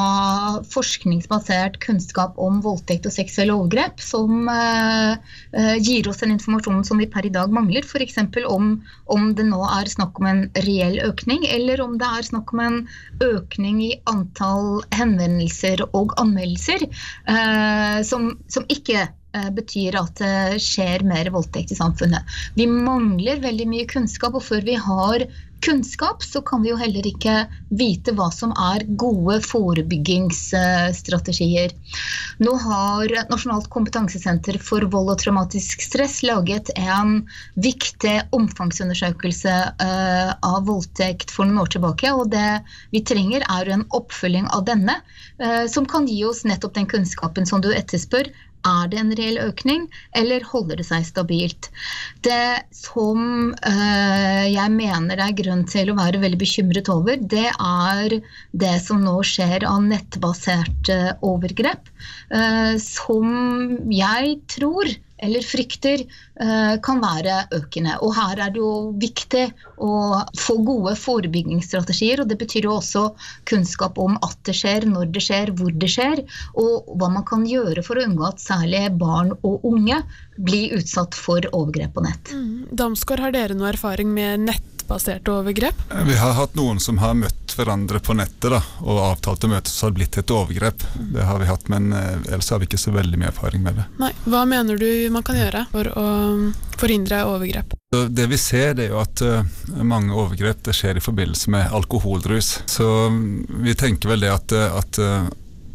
S11: forskningsbasert kunnskap om voldtekt og seksuelle overgrep, som eh, eh, gir oss den informasjonen som vi per i dag mangler. F.eks. Om, om det nå er snakk om en reell økning, eller om det er snakk om en økning i antall henvendelser og anmeldelser som, som ikke betyr at det skjer mer voldtekt i samfunnet. Vi mangler veldig mye kunnskap, og før vi har kunnskap, så kan vi jo heller ikke vite hva som er gode forebyggingsstrategier. Nå har Nasjonalt kompetansesenter for vold og traumatisk stress laget en viktig omfangsundersøkelse eh, av voldtekt for noen år tilbake. Og det vi trenger, er en oppfølging av denne, eh, som kan gi oss nettopp den kunnskapen som du etterspør. Er det en reell økning, eller holder det seg stabilt? Det som eh, jeg mener det er grunn til å være veldig bekymret over, det er det som nå skjer av nettbaserte overgrep, eh, som jeg tror eller frykter eh, kan være økende. Og her er det jo viktig å få gode forebyggingsstrategier. og Det betyr jo også kunnskap om at det skjer, når det skjer, hvor det skjer, og hva man kan gjøre for å unngå at særlig barn og unge blir utsatt for overgrep på nett.
S1: Mm. Damsgaard, har dere noe erfaring med nettbaserte overgrep?
S10: Vi har hatt noen som har møtt hverandre på nettet da, og avtalt å som har blitt et overgrep. Det har vi hatt, men eh, ellers har vi ikke så veldig mye erfaring med det.
S1: Nei. Hva mener du man kan gjøre for å forhindre overgrep?
S10: Det vi ser, det er jo at eh, mange overgrep det skjer i forbindelse med alkoholrus. Så mm, vi tenker vel det at, eh, at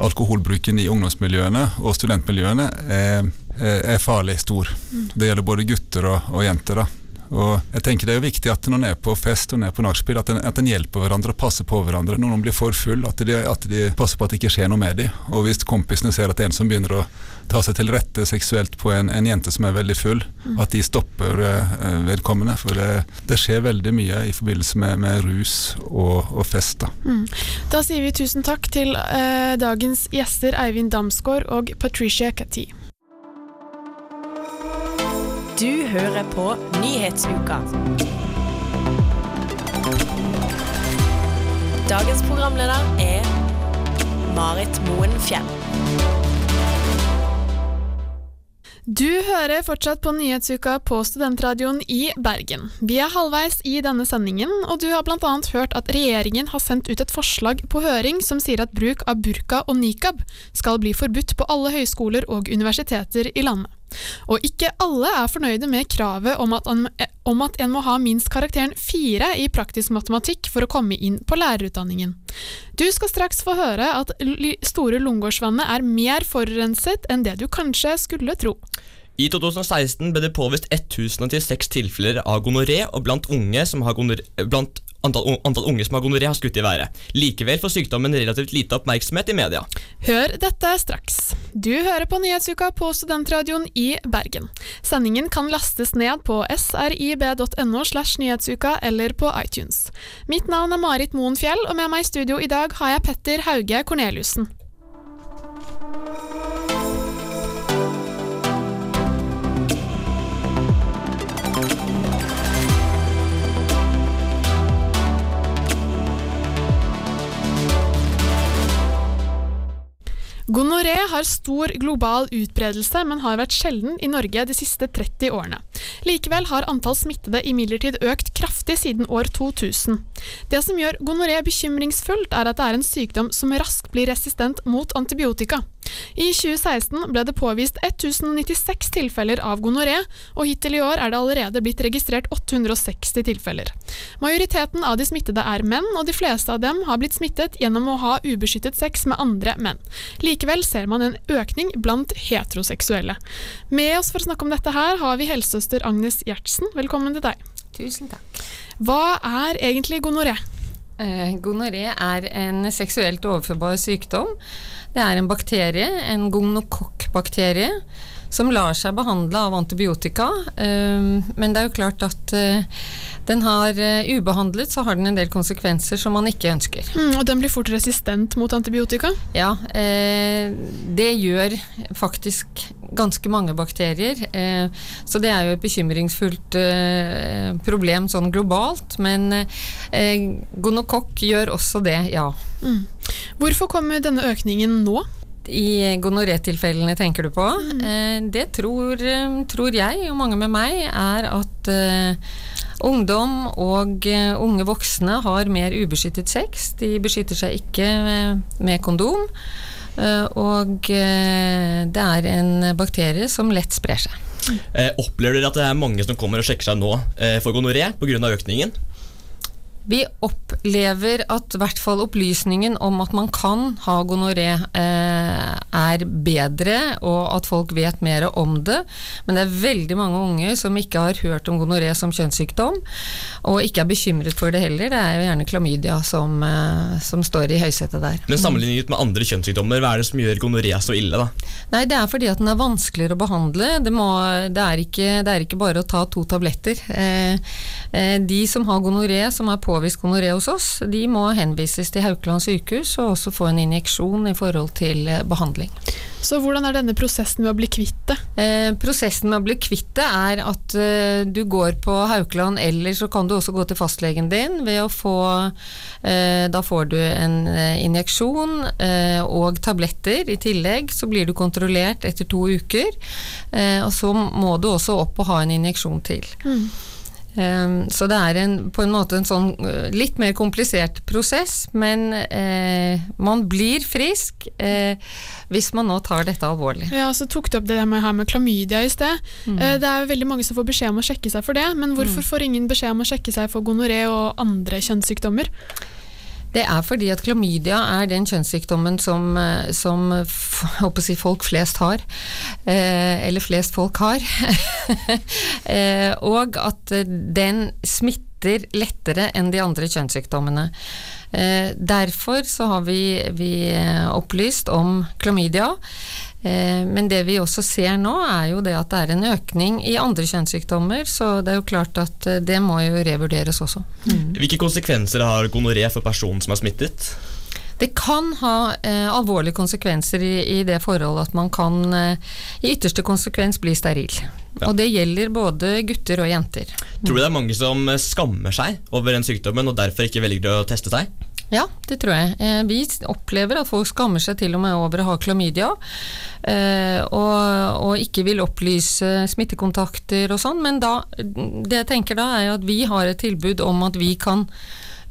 S10: alkoholbruken i ungdomsmiljøene og studentmiljøene er, er er farlig stor. Det gjelder både gutter og, og jenter. da. Og jeg tenker Det er jo viktig at når en er på fest og en er på nachspiel, at, at en hjelper hverandre og passer på hverandre. Når noen blir for full, at de, at de passer på at det ikke skjer noe med dem. Og hvis kompisene ser at det er en som begynner å ta seg til rette seksuelt på en, en jente som er veldig full,
S1: Mm.
S10: at de stopper eh, vedkommende. For det, det skjer veldig mye i forbindelse med, med rus og, og fest. da.
S1: Mm. Da sier vi tusen takk til eh, dagens gjester Eivind Damsgaard og Patricia Cathy.
S8: Du hører på Nyhetsuka. Dagens programleder er Marit Moen Fjell.
S1: Du hører fortsatt på Nyhetsuka på Studentradioen i Bergen. Vi er halvveis i denne sendingen, og du har bl.a. hørt at regjeringen har sendt ut et forslag på høring som sier at bruk av burka og nikab skal bli forbudt på alle høyskoler og universiteter i landet. Og ikke alle er fornøyde med kravet om at, om at en må ha minst karakteren fire i praktisk matematikk for å komme inn på lærerutdanningen. Du skal straks få høre at Store Lungegårdsvannet er mer forurenset enn det du kanskje skulle tro.
S2: I 2016 ble det påvist 1086 tilfeller av gonoré, og blant, unge som har gonoré, blant antall, antall unge som har gonoré, har skutt i været. Likevel får sykdommen relativt lite oppmerksomhet i media.
S1: Hør dette straks. Du hører på Nyhetsuka på Studentradioen i Bergen. Sendingen kan lastes ned på srib.no slash nyhetsuka eller på iTunes. Mitt navn er Marit Moen Fjell, og med meg i studio i dag har jeg Petter Hauge Korneliussen. Gonoré har stor global utbredelse, men har vært sjelden i Norge de siste 30 årene. Likevel har antall smittede imidlertid økt kraftig siden år 2000. Det som gjør gonoré bekymringsfullt, er at det er en sykdom som raskt blir resistent mot antibiotika. I 2016 ble det påvist 1096 tilfeller av gonoré, og hittil i år er det allerede blitt registrert 860 tilfeller. Majoriteten av de smittede er menn, og de fleste av dem har blitt smittet gjennom å ha ubeskyttet sex med andre menn. Likevel ser man en økning blant heteroseksuelle. Med oss for å snakke om dette her har vi helsesøster Agnes Gjertsen. Velkommen til deg.
S12: Tusen takk.
S1: Hva er egentlig gonoré?
S12: Eh, gonoré er en seksuelt overførbar sykdom. Det er en bakterie, en gonokokkbakterie, som lar seg behandle av antibiotika. eh, men det er jo klart at eh, den har uh, ubehandlet, så har den en del konsekvenser som man ikke ønsker.
S1: Mm, og den blir fort resistent mot antibiotika?
S12: Ja, eh, det gjør faktisk ganske mange bakterier. Eh, så det er jo et bekymringsfullt eh, problem sånn globalt. Men eh, gonokokk gjør også det, ja.
S1: Mm. Hvorfor kommer denne økningen nå?
S12: I gonorétilfellene tenker du på? Eh, det tror, tror jeg, og mange med meg, er at eh, ungdom og eh, unge voksne har mer ubeskyttet sex. De beskytter seg ikke eh, med kondom. Eh, og det er en bakterie som lett sprer seg.
S2: Opplever dere at det er mange som kommer og sjekker seg nå eh, for gonoré pga. økningen?
S12: Vi opplever at i hvert fall opplysningen om at man kan ha gonoré eh, er bedre, og at folk vet mer om det. Men det er veldig mange unge som ikke har hørt om gonoré som kjønnssykdom, og ikke er bekymret for det heller. Det er jo gjerne klamydia som, eh, som står i høysetet der.
S2: Men sammenlignet med andre kjønnssykdommer, hva er det som gjør gonoré så ille? da?
S12: Nei, det er fordi at den er vanskeligere å behandle. Det, må, det, er, ikke, det er ikke bare å ta to tabletter. Eh, eh, de som har gonoré, som er påvist gonoré hos oss, de må henvises til Haukeland sykehus og også få en injeksjon i forhold til eh, behandling.
S1: Så hvordan er denne prosessen med å bli kvitt det?
S12: Eh, prosessen med å bli kvitt det er at eh, du går på Haukeland, eller så kan du også gå til fastlegen din ved å få eh, Da får du en eh, injeksjon eh, og tabletter i tillegg. Så blir du kontrollert etter to uker, eh, og så må du også opp og ha en injeksjon til.
S1: Mm.
S12: Um, så det er en, på en måte en sånn uh, litt mer komplisert prosess, men eh, man blir frisk eh, hvis man nå tar dette alvorlig.
S1: Ja, så tok du opp det med, her med klamydia i sted.
S12: Mm.
S1: Eh, Det er jo veldig mange som får beskjed om å sjekke seg for det, men hvorfor
S12: Mm.
S1: får ingen beskjed om å sjekke seg for gonoré og andre kjønnssykdommer?
S12: Det er fordi at klamydia er den kjønnssykdommen som, eh, som <laughs> si, folk flest har. Eh, eller flest folk har. <laughs> eh, og at den smitter lettere enn de andre kjønnssykdommene. Derfor så har vi, vi opplyst om klamydia. Eh, Men det vi også ser nå, er jo det at det er en økning i andre kjønnssykdommer, så det er jo klart at eh, det må jo revurderes også.
S2: Hvilke konsekvenser har gonoré for personen som er smittet?
S12: Det kan ha eh, alvorlige konsekvenser i, i det forholdet at man kan eh, i ytterste konsekvens bli steril. Og det gjelder både gutter og jenter.
S2: Tror du det er mange som skammer seg over den sykdommen og derfor ikke velger å teste seg?
S12: Ja, det tror jeg. Eh, vi opplever at folk skammer seg til og med over å ha klamydia, eh, og, og ikke vil opplyse smittekontakter og sånn, men da, det jeg tenker da er at vi har et tilbud om at vi kan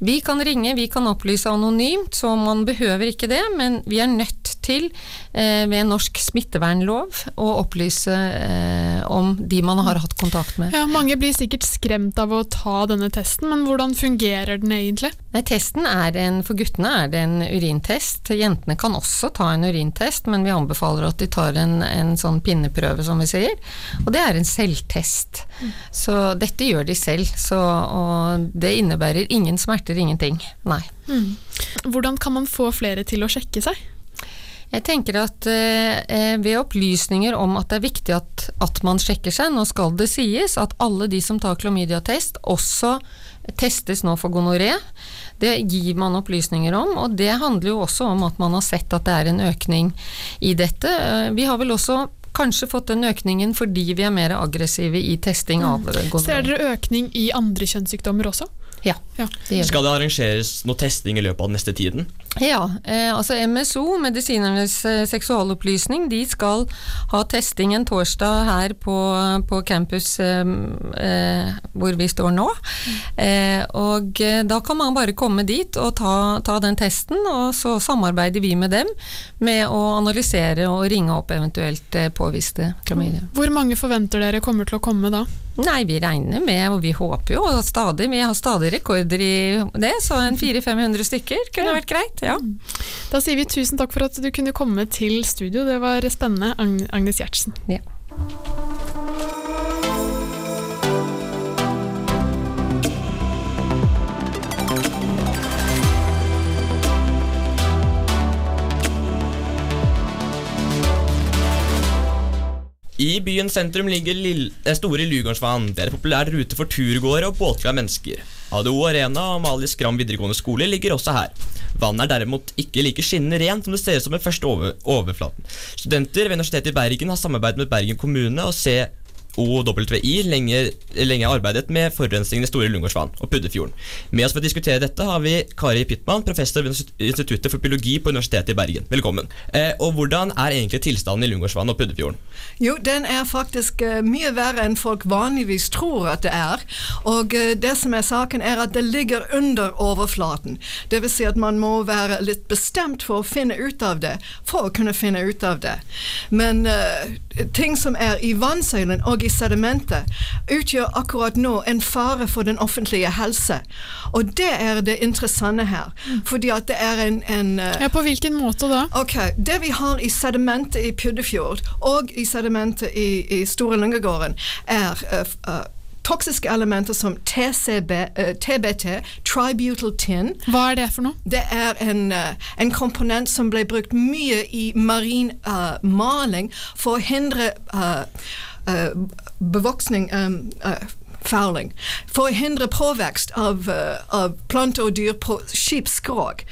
S12: vi kan ringe, vi kan opplyse anonymt, så man behøver ikke det, men vi er nødt til eh, ved norsk smittevernlov å opplyse eh, om de man har hatt kontakt med.
S1: Ja, mange blir sikkert skremt av å ta denne testen, men hvordan fungerer den egentlig?
S12: Nei, testen er en, For guttene er det en urintest. Jentene kan også ta en urintest, men vi anbefaler at de tar en, en sånn pinneprøve, som vi sier. Og det er en selvtest. Så dette gjør de selv. Så, og det innebærer ingen smerter, ingenting. Nei.
S1: Mm. Hvordan kan man få flere til å sjekke seg?
S12: Jeg tenker at eh, ved opplysninger om at det er viktig at, at man sjekker seg, nå skal det sies at alle de som tar klamydiatest, også testes nå for gonoré. Det gir man opplysninger om, og det handler jo også om at man har sett at det er en økning i dette. Eh, Vi har vel også kanskje fått den økningen fordi vi er mer aggressive i testing av gonoré.
S1: Ser dere økning i andre kjønnssykdommer også?
S12: Ja.
S1: ja.
S12: Det gjør.
S2: Skal det arrangeres noe testing i løpet av den neste tiden?
S12: Ja, eh, altså MSO, Medisinernes eh, seksualopplysning, de skal ha testing en torsdag her på, på campus eh, eh, hvor vi står nå. Eh, og eh, da kan man bare komme dit og ta, ta den testen, og så samarbeider vi med dem med å analysere og ringe opp eventuelt påviste klamydia.
S1: Hvor mange forventer dere kommer til å komme da?
S12: Nei, vi regner med, og vi håper jo og stadig, vi har stadig rekorder i det, så en 400-500 stykker kunne vært greit. Ja.
S1: Da sier vi tusen takk for at du kunne komme til studio. Det var spennende, Agn Agnes Gjertsen.
S12: Ja.
S2: I byens sentrum ligger Lille, eh, Store Lugårdsvann. Det er en populær rute for turgåere og båtglade mennesker. ADO Arena og Amalie Skram videregående skole ligger også her. Vannet er derimot ikke like skinnende rent som det ser ut som ved første over overflaten. Studenter ved Universitetet i Bergen har samarbeidet med Bergen kommune og COWI lenge, lenge arbeidet med forurensningen i Store Lungegårdsvann og Puddefjorden. Med oss for å diskutere dette har vi Kari Pittmann, professor ved Instituttet for biologi på Universitetet i Bergen. Velkommen. Eh, og Hvordan er egentlig tilstanden i Lungegårdsvann og Puddefjorden?
S13: Jo, den er faktisk eh, mye verre enn folk vanligvis tror at det er. Og eh, det som er saken, er at det ligger under overflaten. Vil si at man må være litt bestemt for å finne ut av det, for å kunne finne ut av det. Men eh, ting som er i vannsøylen og i sedimentet, utgjør akkurat nå en fare for den offentlige helse. Og det er det interessante her. Fordi at det er en, en eh,
S1: Ja, På hvilken måte da?
S13: Ok, Det vi har i sedimentet i Puddefjord og i sedimentet i, i Store Lungegården, er uh, uh, toksiske elementer som TCB, uh, TBT, tributyl-tin.
S1: Hva er det for noe?
S13: Det er en, uh, en komponent som ble brukt mye i marin uh, maling for å hindre bevoksning um, Fouling. Hindre påvekst av, uh, av planter og dyr på skipsskrog.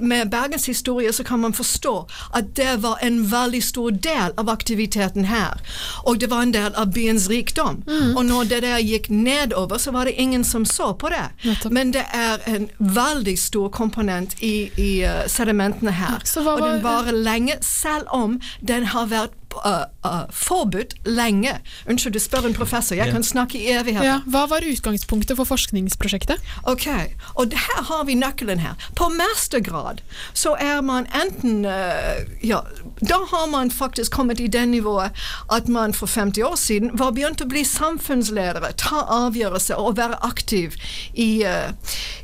S13: Med Bergens historie så kan man forstå at det var en veldig stor del av aktiviteten her. Og det var en del av byens rikdom. Og når det der gikk nedover, så var det ingen som så på det. Men det er en veldig stor komponent i, i uh, sedimentene her. Og den
S1: var-
S13: varer lenge, selv om den har vært uh, uh, forbudt lenge. Unnskyld, du spør en professor. Jeg kan snakke i evigheter.
S1: Ja, hva var utgangspunktet for forskningsprosjektet?
S13: Ok, og her har vi nøkkelen her. På mastergrad så er man enten uh, Ja, da har man faktisk kommet i det nivået at man for 50 år siden var begynt å bli samfunnsledere, ta avgjørelser og være aktiv i, eh,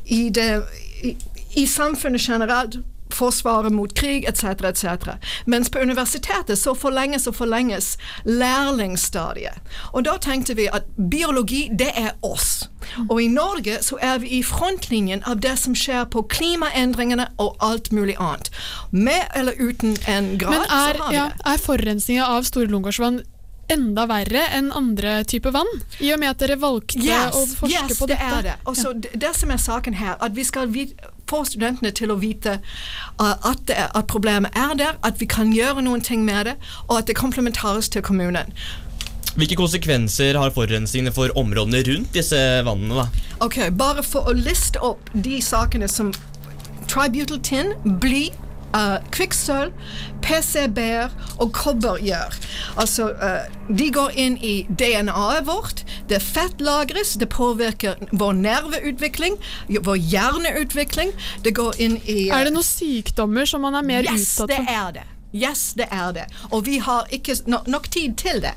S13: i det i, i samfunnet generelt forsvaret mot krig etc., etc. Mens på universitetet så forlenges og forlenges lærlingsstadiet. Og da tenkte vi at biologi, det er oss. Og i Norge så er vi i frontlinjen av det som skjer på klimaendringene og alt mulig annet. Med eller uten en grad,
S1: Men er,
S13: så har vi
S1: ja,
S13: det.
S1: er forurensninga av Store Lungegårdsvann enda verre enn andre typer vann? I og med at dere valgte
S13: Yes,
S1: å forske
S13: yes,
S1: på
S13: det
S1: dette?
S13: er det. Og så det, det som er saken her, at vi skal vit, få studentene til å vite uh, at, det at problemet er der, at vi kan gjøre noen ting med det, og at det komplementarisk til kommunen.
S2: Hvilke konsekvenser har forurensningene for områdene rundt disse vannene? da?
S13: Ok, Bare for å liste opp de sakene som tributal tin, bly, uh, kvikksølv, PCB-er og kobber gjør. Altså, uh, de går inn i DNA-et vårt, det fettlagres, det påvirker vår nerveutvikling, vår hjerneutvikling, det går inn i uh,
S1: Er det noen sykdommer som man er mer
S13: yes,
S1: utsatt
S13: det er det. Yes, det er det. Og vi har ikke no nok tid til det.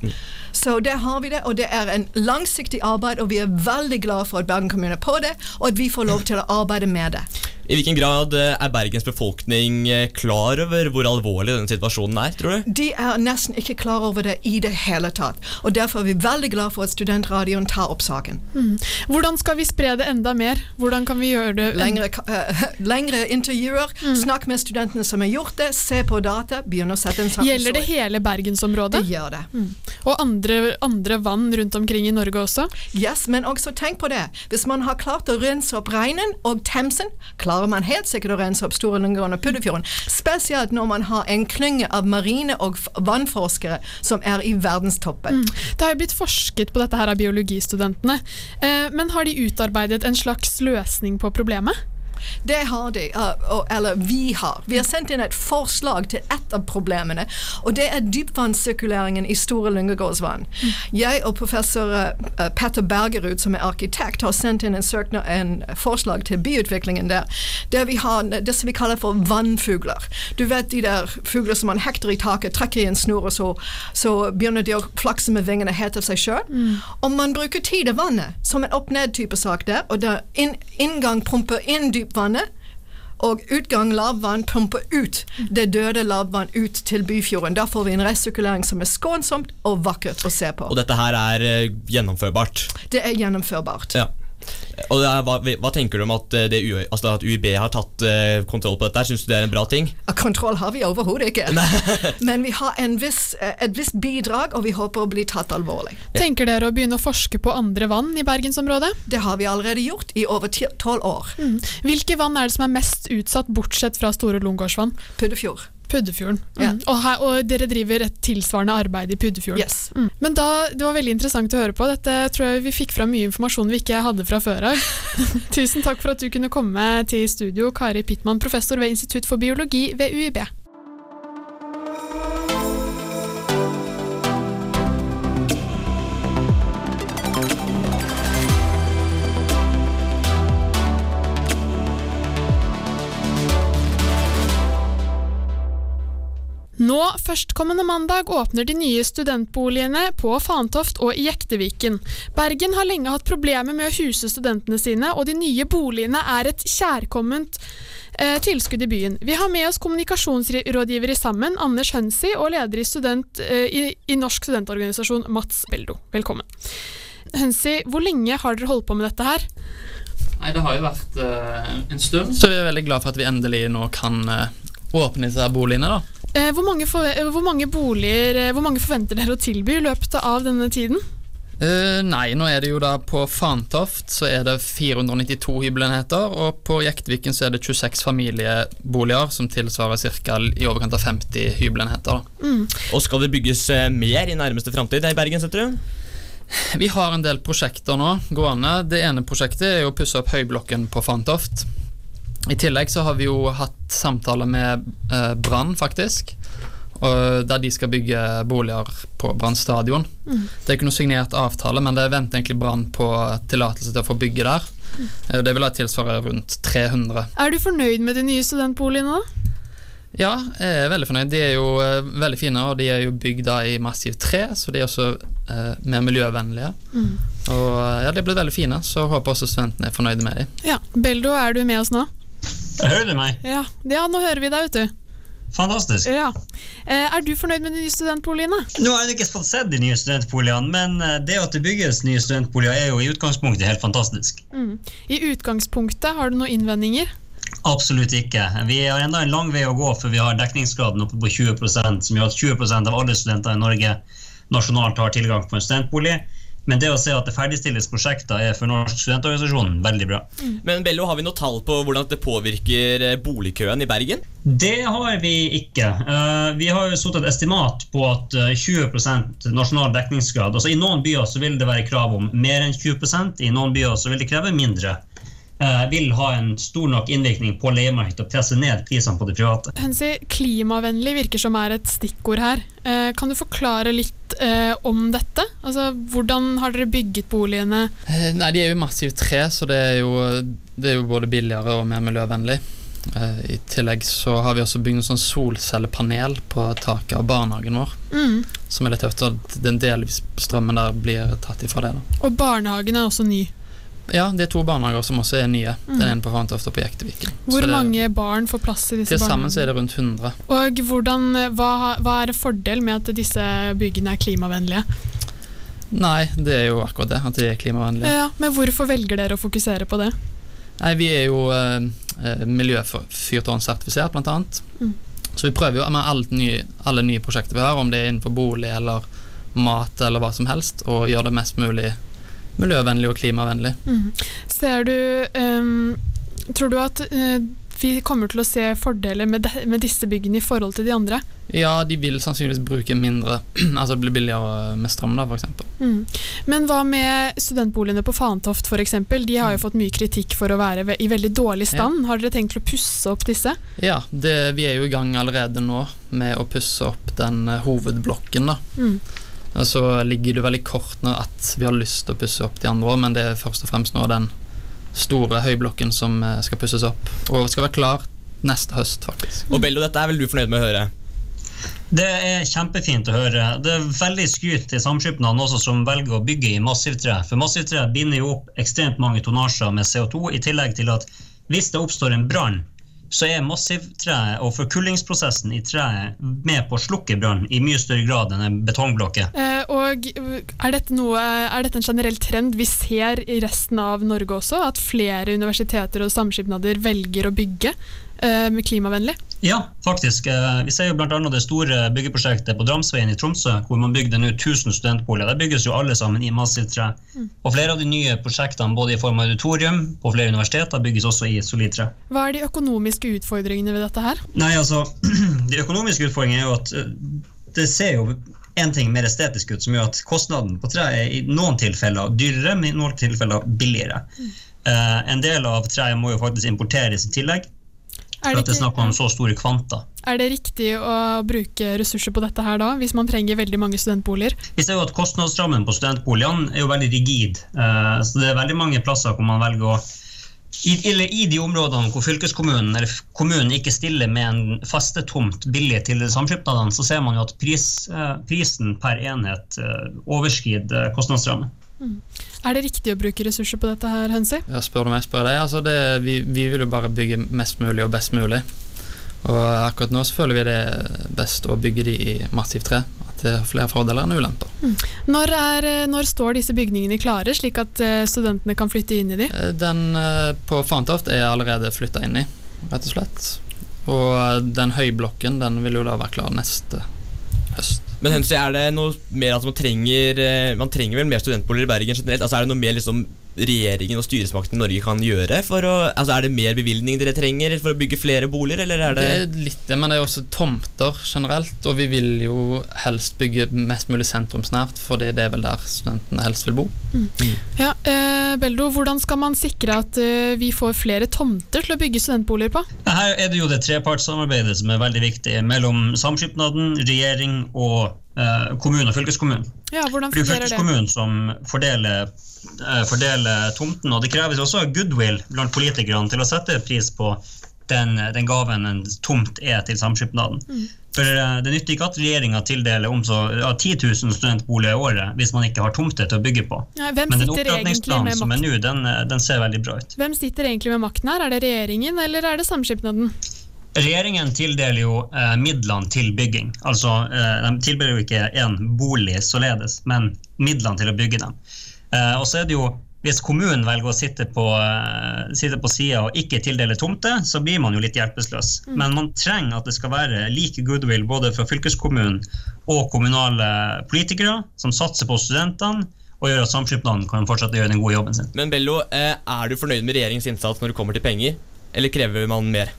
S13: Så det har vi det, og det er en langsiktig arbeid, og vi er veldig glad for at Bergen kommune er på det, og at vi får lov til å arbeide med det.
S2: I hvilken grad eh, er Bergens befolkning eh, klar over hvor alvorlig denne situasjonen er, tror du?
S13: De er nesten ikke klar over det i det hele tatt. Og Derfor er vi veldig glad for at studentradioen tar opp saken.
S1: Mm. Hvordan skal vi spre det enda mer? Hvordan kan vi gjøre det
S13: Lengre, uh, <laughs> lengre intervjuer, snakk med studentene som har gjort det, se på data, begynne å sette en sammen.
S1: Gjelder det hele bergensområdet?
S13: Det gjør det.
S1: Mm. Og andre, andre vann rundt omkring i Norge også?
S13: Yes, men også tenk på det. Hvis man har klart å rense opp regnen og Themsen, klarer man helt sikkert å rense opp Store Lungegården og Puddefjorden. Spesielt når man har en klynge av marine- og vannforskere som er i verdenstoppen.
S1: Mm. Det har jo blitt forsket på dette her av biologistudentene. Eh, men har de utarbeidet en slags løsning på problemet?
S13: Det har de, uh, eller vi har. Vi har sendt inn et forslag til et av problemene, og det er dypvannssirkuleringen i Store Lungegårdsvann. Jeg og professor uh, Petter Bergerud, som er arkitekt, har sendt inn en, søknad, en forslag til byutviklingen der, der vi har det som vi kaller for vannfugler. Du vet de der fugler som man hekter i taket, trekker i en snor, og så, så begynner de å flakse med vingene helt av seg sjøl. Om man bruker tid av vannet, som en opp-ned-type sak der, og der inn, inngang pumper inn dypvannet, og utgang lavvann pumper ut det døde lavvann ut til Byfjorden. Da får vi en resirkulering som er skånsomt og vakkert å se på.
S2: Og dette her er eh, gjennomførbart.
S13: Det er gjennomførbart.
S2: Ja. Og er, hva, hva tenker du om at, eh, det, altså at UiB har tatt uh, kontroll på dette? Syns du det er en bra ting?
S13: Kontroll har vi overhodet ikke. <laughs> Men vi har en viss, eh, et visst bidrag, og vi håper å bli tatt alvorlig.
S1: Tenker dere å begynne å forske på andre vann i bergensområdet?
S13: Det har vi allerede gjort i over ti- tolv år.
S1: Mm. Hvilke vann er det som er mest utsatt, bortsett fra Store Lungegårdsvann?
S13: Puddefjord.
S1: Puddefjorden. Mm.
S13: Ja.
S1: Og, her, og dere driver et tilsvarende arbeid i Puddefjorden.
S13: Yes.
S1: Mm. Men da, Det var veldig interessant å høre på. Dette tror jeg vi fikk fram mye informasjon vi ikke hadde fra før av. <laughs> Tusen takk for at du kunne komme til studio, Kari Pittmann, professor ved Institutt for biologi ved UiB. Nå, førstkommende mandag, åpner de nye studentboligene på Fantoft og i Jekteviken. Bergen har lenge hatt problemer med å huse studentene sine, og de nye boligene er et kjærkomment eh, tilskudd i byen. Vi har med oss kommunikasjonsrådgiver i Sammen, Anders Hønsi, og leder i, student, eh, i, i Norsk studentorganisasjon, Mats Beldo. Velkommen. Hønsi, hvor lenge har dere holdt på med dette her?
S14: Nei, Det har jo vært eh, en stund, så vi er veldig glad for at vi endelig nå kan eh, åpne disse boligene. da.
S1: Eh, hvor, mange for, eh, hvor, mange boliger, eh, hvor mange forventer dere å tilby i løpet av denne tiden?
S14: Uh, nei, nå er det jo da på Fantoft så er det 492 hybelenheter, og på Jektviken så er det 26 familieboliger som tilsvarer ca. i overkant av 50 hybelenheter.
S1: Mm.
S2: Og skal det bygges mer i nærmeste framtid i Bergen, setter du?
S14: Vi har en del prosjekter nå gående. Det ene prosjektet er jo å pusse opp høyblokken på Fantoft. I tillegg så har vi jo hatt samtaler med eh, Brann, faktisk. Der de skal bygge boliger på Brann stadion.
S1: Mm.
S14: Det er ikke noe signert avtale, men det venter egentlig Brann på tillatelse til å få bygge der. Mm. Det vil da tilsvare rundt 300.
S1: Er du fornøyd med de nye studentboligene? da?
S14: Ja, jeg er veldig fornøyd. De er jo eh, veldig fine, og de er jo bygd i massivt tre, så de er også eh, mer miljøvennlige.
S1: Mm.
S14: Og eh, ja, de er blitt veldig fine, så håper også studentene er fornøyde med dem.
S1: Ja, Beldo, er du med oss nå?
S15: Hører du meg?
S1: Ja, ja nå hører vi deg, vet du.
S15: Fantastisk.
S1: Ja. Eh, er du fornøyd med de nye studentboligene?
S15: Nå har jeg ikke fått sett de nye studentboligene, men eh, det at det bygges nye studentboliger er jo i utgangspunktet helt fantastisk.
S1: Mm. I utgangspunktet, har du noen innvendinger?
S15: Absolutt ikke. Vi har enda en lang vei å gå før vi har dekningsgraden oppe på 20% som gjør at 20% av alle studenter i Norge nasjonalt har tilgang på en studentbolig. Men det å se at det ferdigstilles prosjekter er for Norsk studentorganisasjon veldig bra.
S2: Men Bello, har vi noe tall på hvordan det påvirker eh, boligkøen i Bergen?
S15: Det har vi ikke. Eh, vi har jo satt et estimat på at eh, 20% nasjonal dekningsgrad altså I noen byer så vil det være krav om mer enn 20% i noen byer så vil det kreve mindre. Eh, vil ha en stor nok innvirkning på leiemarkedet og presse ned prisene på det private.
S1: Hensi, klimavennlig virker som er et stikkord her. Eh, kan du forklare litt eh, om dette? Altså, Hvordan har dere bygget boligene?
S14: Eh, Nei, de er jo massivt tre, så det er jo, det er jo både billigere og mer miljøvennlig. Eh, I tillegg så har vi også bygd en sånn solcellepanel på taket av barnehagen vår.
S1: Mm.
S14: Som er litt tøft, og den delvis strømmen der blir tatt ifra det. da.
S1: Og barnehagen er også ny.
S14: Ja, det er to barnehager som også er nye.
S1: Mm.
S14: Den ene på Fantoft og på Jekteviken.
S1: Hvor
S14: det-
S1: mange barn får plass i disse
S14: Til sammen så er det rundt 100.
S1: Og hvordan, hva, hva er fordelen fordel med at disse byggene er klimavennlige?
S14: Nei, det er jo akkurat det, at de er klimavennlige.
S1: Ja, men hvorfor velger dere å fokusere på det?
S14: Nei, vi er jo eh, eh, miljøfyrtårnsertifisert, annet.
S1: Mm.
S14: Så vi prøver jo med alle nye, alle nye prosjekter vi har, om det er innenfor bolig eller mat eller hva som helst, og gjøre det mest mulig miljøvennlig og klimavennlig.
S1: Mm. Ser du um, Tror du at uh, vi kommer til å se fordeler med, de, med disse byggene i forhold til de andre?
S14: Ja, de vil sannsynligvis bruke mindre, <clears throat> altså blir billigere med strøm da, eksempel.
S1: Mm. Men hva med studentboligene på Fantoft f.eks.? De har jo fått mye kritikk for å være i veldig dårlig stand. Har dere tenkt å pusse opp disse?
S14: Ja, det, vi er jo i gang allerede nå med å pusse opp den eh, hovedblokken da.
S1: Mm.
S14: Og så ligger det veldig kort nå at vi har lyst til å pusse opp de andre òg, men det er først og fremst nå den store høyblokken som eh, skal pusses opp, og skal være klar neste høst, faktisk.
S2: Og Bello, dette er vel du fornøyd med å høre?
S15: Det er kjempefint å høre. Det er veldig skryt til samskipnadene også som velger å bygge i massivtre. For massivtre binder jo opp ekstremt mange tonnasjer med CO2, i tillegg til at hvis det oppstår en brann, så er massivtreet og forkullingsprosessen i treet med på å slukke brann i mye større grad enn en betongblokke.
S1: Eh, og er dette, noe, er dette en generell trend vi ser i resten av Norge også? At flere universiteter og samskipnader velger å bygge klimavennlig?
S15: Ja, faktisk. Eh, Vi ser jo bl.a. det store byggeprosjektet på Dramsveien i Tromsø, hvor man bygde nå 1000 studentboliger. Der bygges jo alle sammen i massivt tre.
S1: Mm.
S15: Og flere av de nye prosjektene, både i form av auditorium på flere universiteter, bygges også i solid tre.
S1: Hva er de økonomiske utfordringene ved dette her?
S15: Nei, altså, <clears throat> De økonomiske utfordringene er jo at eh, det ser jo en ting mer estetisk ut, som gjør at kostnaden på tre er i noen tilfeller dyrere, men i noen tilfeller billigere. Eh, en del av treet må jo faktisk importeres i tillegg, for
S1: det
S15: at det er snakk om så store kvanta.
S1: Er det riktig å bruke ressurser på dette her da, hvis man trenger veldig mange studentboliger?
S15: Vi ser jo at Kostnadsrammen på studentboligene er jo veldig rigid. eh, så Det er veldig mange plasser hvor man velger å i, eller I de områdene hvor fylkeskommunen eller kommunen ikke stiller med en faste tomt billig til samskipnadene, så ser man jo at pris, eh, prisen per enhet eh, overskrider kostnadsrammen.
S1: Mm. Er det riktig å bruke ressurser på dette her, Hønsi?
S14: Ja, spør du meg, spør deg. Altså det, vi, vi vil jo bare bygge mest mulig og best mulig. Og akkurat nå så føler vi det best å bygge de i massivt tre. At det har flere fordeler enn ulemper.
S1: Når, er, eh, når står disse bygningene klare, slik at eh, studentene kan flytte inn i de?
S14: Eh, Den på Fantoft er allerede flytta inn i, rett og slett. Og den høyblokken den vil jo da være klar neste høst.
S2: Men Hensi, er det noe mer at man trenger eh, Man trenger vel mer studentboliger i Bergen generelt? Altså Er det noe mer liksom regjeringen og styresmakten i Norge kan gjøre? For å, altså Er det mer bevilgning dere trenger for å bygge flere boliger, eller er det,
S14: Det er litt det, men det er også tomter generelt. Og vi vil jo helst bygge mest mulig sentrumsnært, fordi det er vel der studentene helst vil bo.
S1: Ja, eh, Beldo, hvordan skal man sikre at eh, vi får flere tomter til å bygge studentboliger på?
S15: Her er det jo det trepartssamarbeidet som er veldig viktig mellom samskipnaden, regjering og eh, kommune og fylkeskommune.
S1: Ja, hvordan
S15: Det er
S1: fungerer det?
S15: fylkeskommunen som fordeler, eh, fordeler tomten, og det kreves også goodwill blant politikerne til å sette pris på den, den gaven en tomt er til samskipnaden.
S1: Mm.
S15: For eh, Det nytter ikke at regjeringa tildeler om så ja, 10 000 studentboliger i året hvis man ikke har tomter til å bygge på.
S1: Ja,
S15: Men den opptrappingsplanen som er nå, den, den ser veldig bra ut.
S1: Hvem sitter egentlig med makten her? Er det regjeringen, eller er det samskipnaden?
S15: Regjeringen tildeler jo eh, midlene til bygging. Altså, eh, De tilbyr jo ikke én bolig således, men midlene til å bygge dem. Eh, og så er det jo, Hvis kommunen velger å sitte på, eh, sitte på sida og ikke tildele tomter, så blir man jo litt hjelpeløs.
S16: Mm.
S15: Men man trenger at det skal være like goodwill både fra fylkeskommunen og kommunale politikere som satser på studentene og gjør at samskipnaden kan fortsette å gjøre den gode jobben sin.
S2: Men Bello, eh, er du fornøyd med regjeringens innsats når det kommer til penger, eller krever man mer?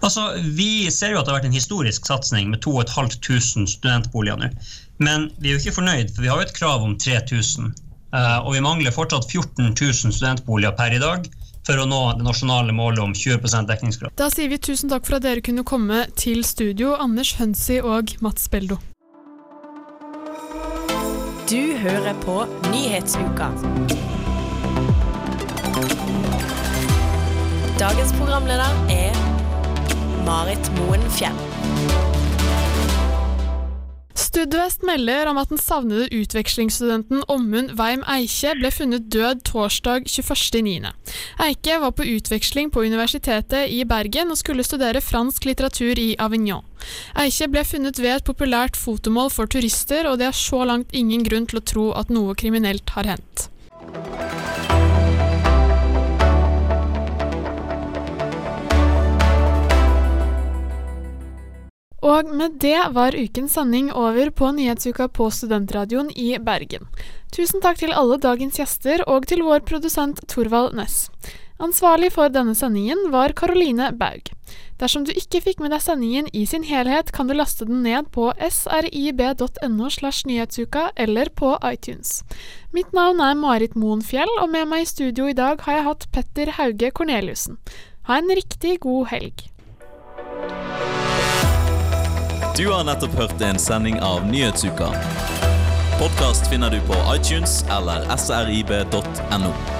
S15: Altså, Vi ser jo at det har vært en historisk satsing med 2500 studentboliger nå. Men vi er jo ikke fornøyd, for vi har jo et krav om 3000. eh, og vi mangler fortsatt 14 000 studentboliger per i dag for å nå det nasjonale målet om 20% dekningsgrad.
S1: Da sier vi tusen takk for at dere kunne komme til studio, Anders Hønsi og Mats Beldo.
S8: Du hører på Nyhetsuka. Dagens programleder er Marit Moen Fjell.
S1: Studvest melder om at den savnede utvekslingsstudenten Ommund Weim Eikje ble funnet død torsdag 21.9. Eike var på utveksling på Universitetet i Bergen og skulle studere fransk litteratur i Avignon. Eikje ble funnet ved et populært fotomål for turister, og det er så langt ingen grunn til å tro at noe kriminelt har hendt. Og med det var ukens sending over på Nyhetsuka på Studentradioen i Bergen. Tusen takk til alle dagens gjester, og til vår produsent Torvald Næss. Ansvarlig for denne sendingen var Caroline Baug. Dersom du ikke fikk med deg sendingen i sin helhet, kan du laste den ned på srib.no slash nyhetsuka eller på iTunes. Mitt navn er Marit Moen Fjell, og med meg i studio i dag har jeg hatt Petter Hauge Korneliussen. Ha en riktig god helg.
S16: Du har nettopp hørt en sending av Nyhetsuka. Podkast finner du på iTunes eller srib.no.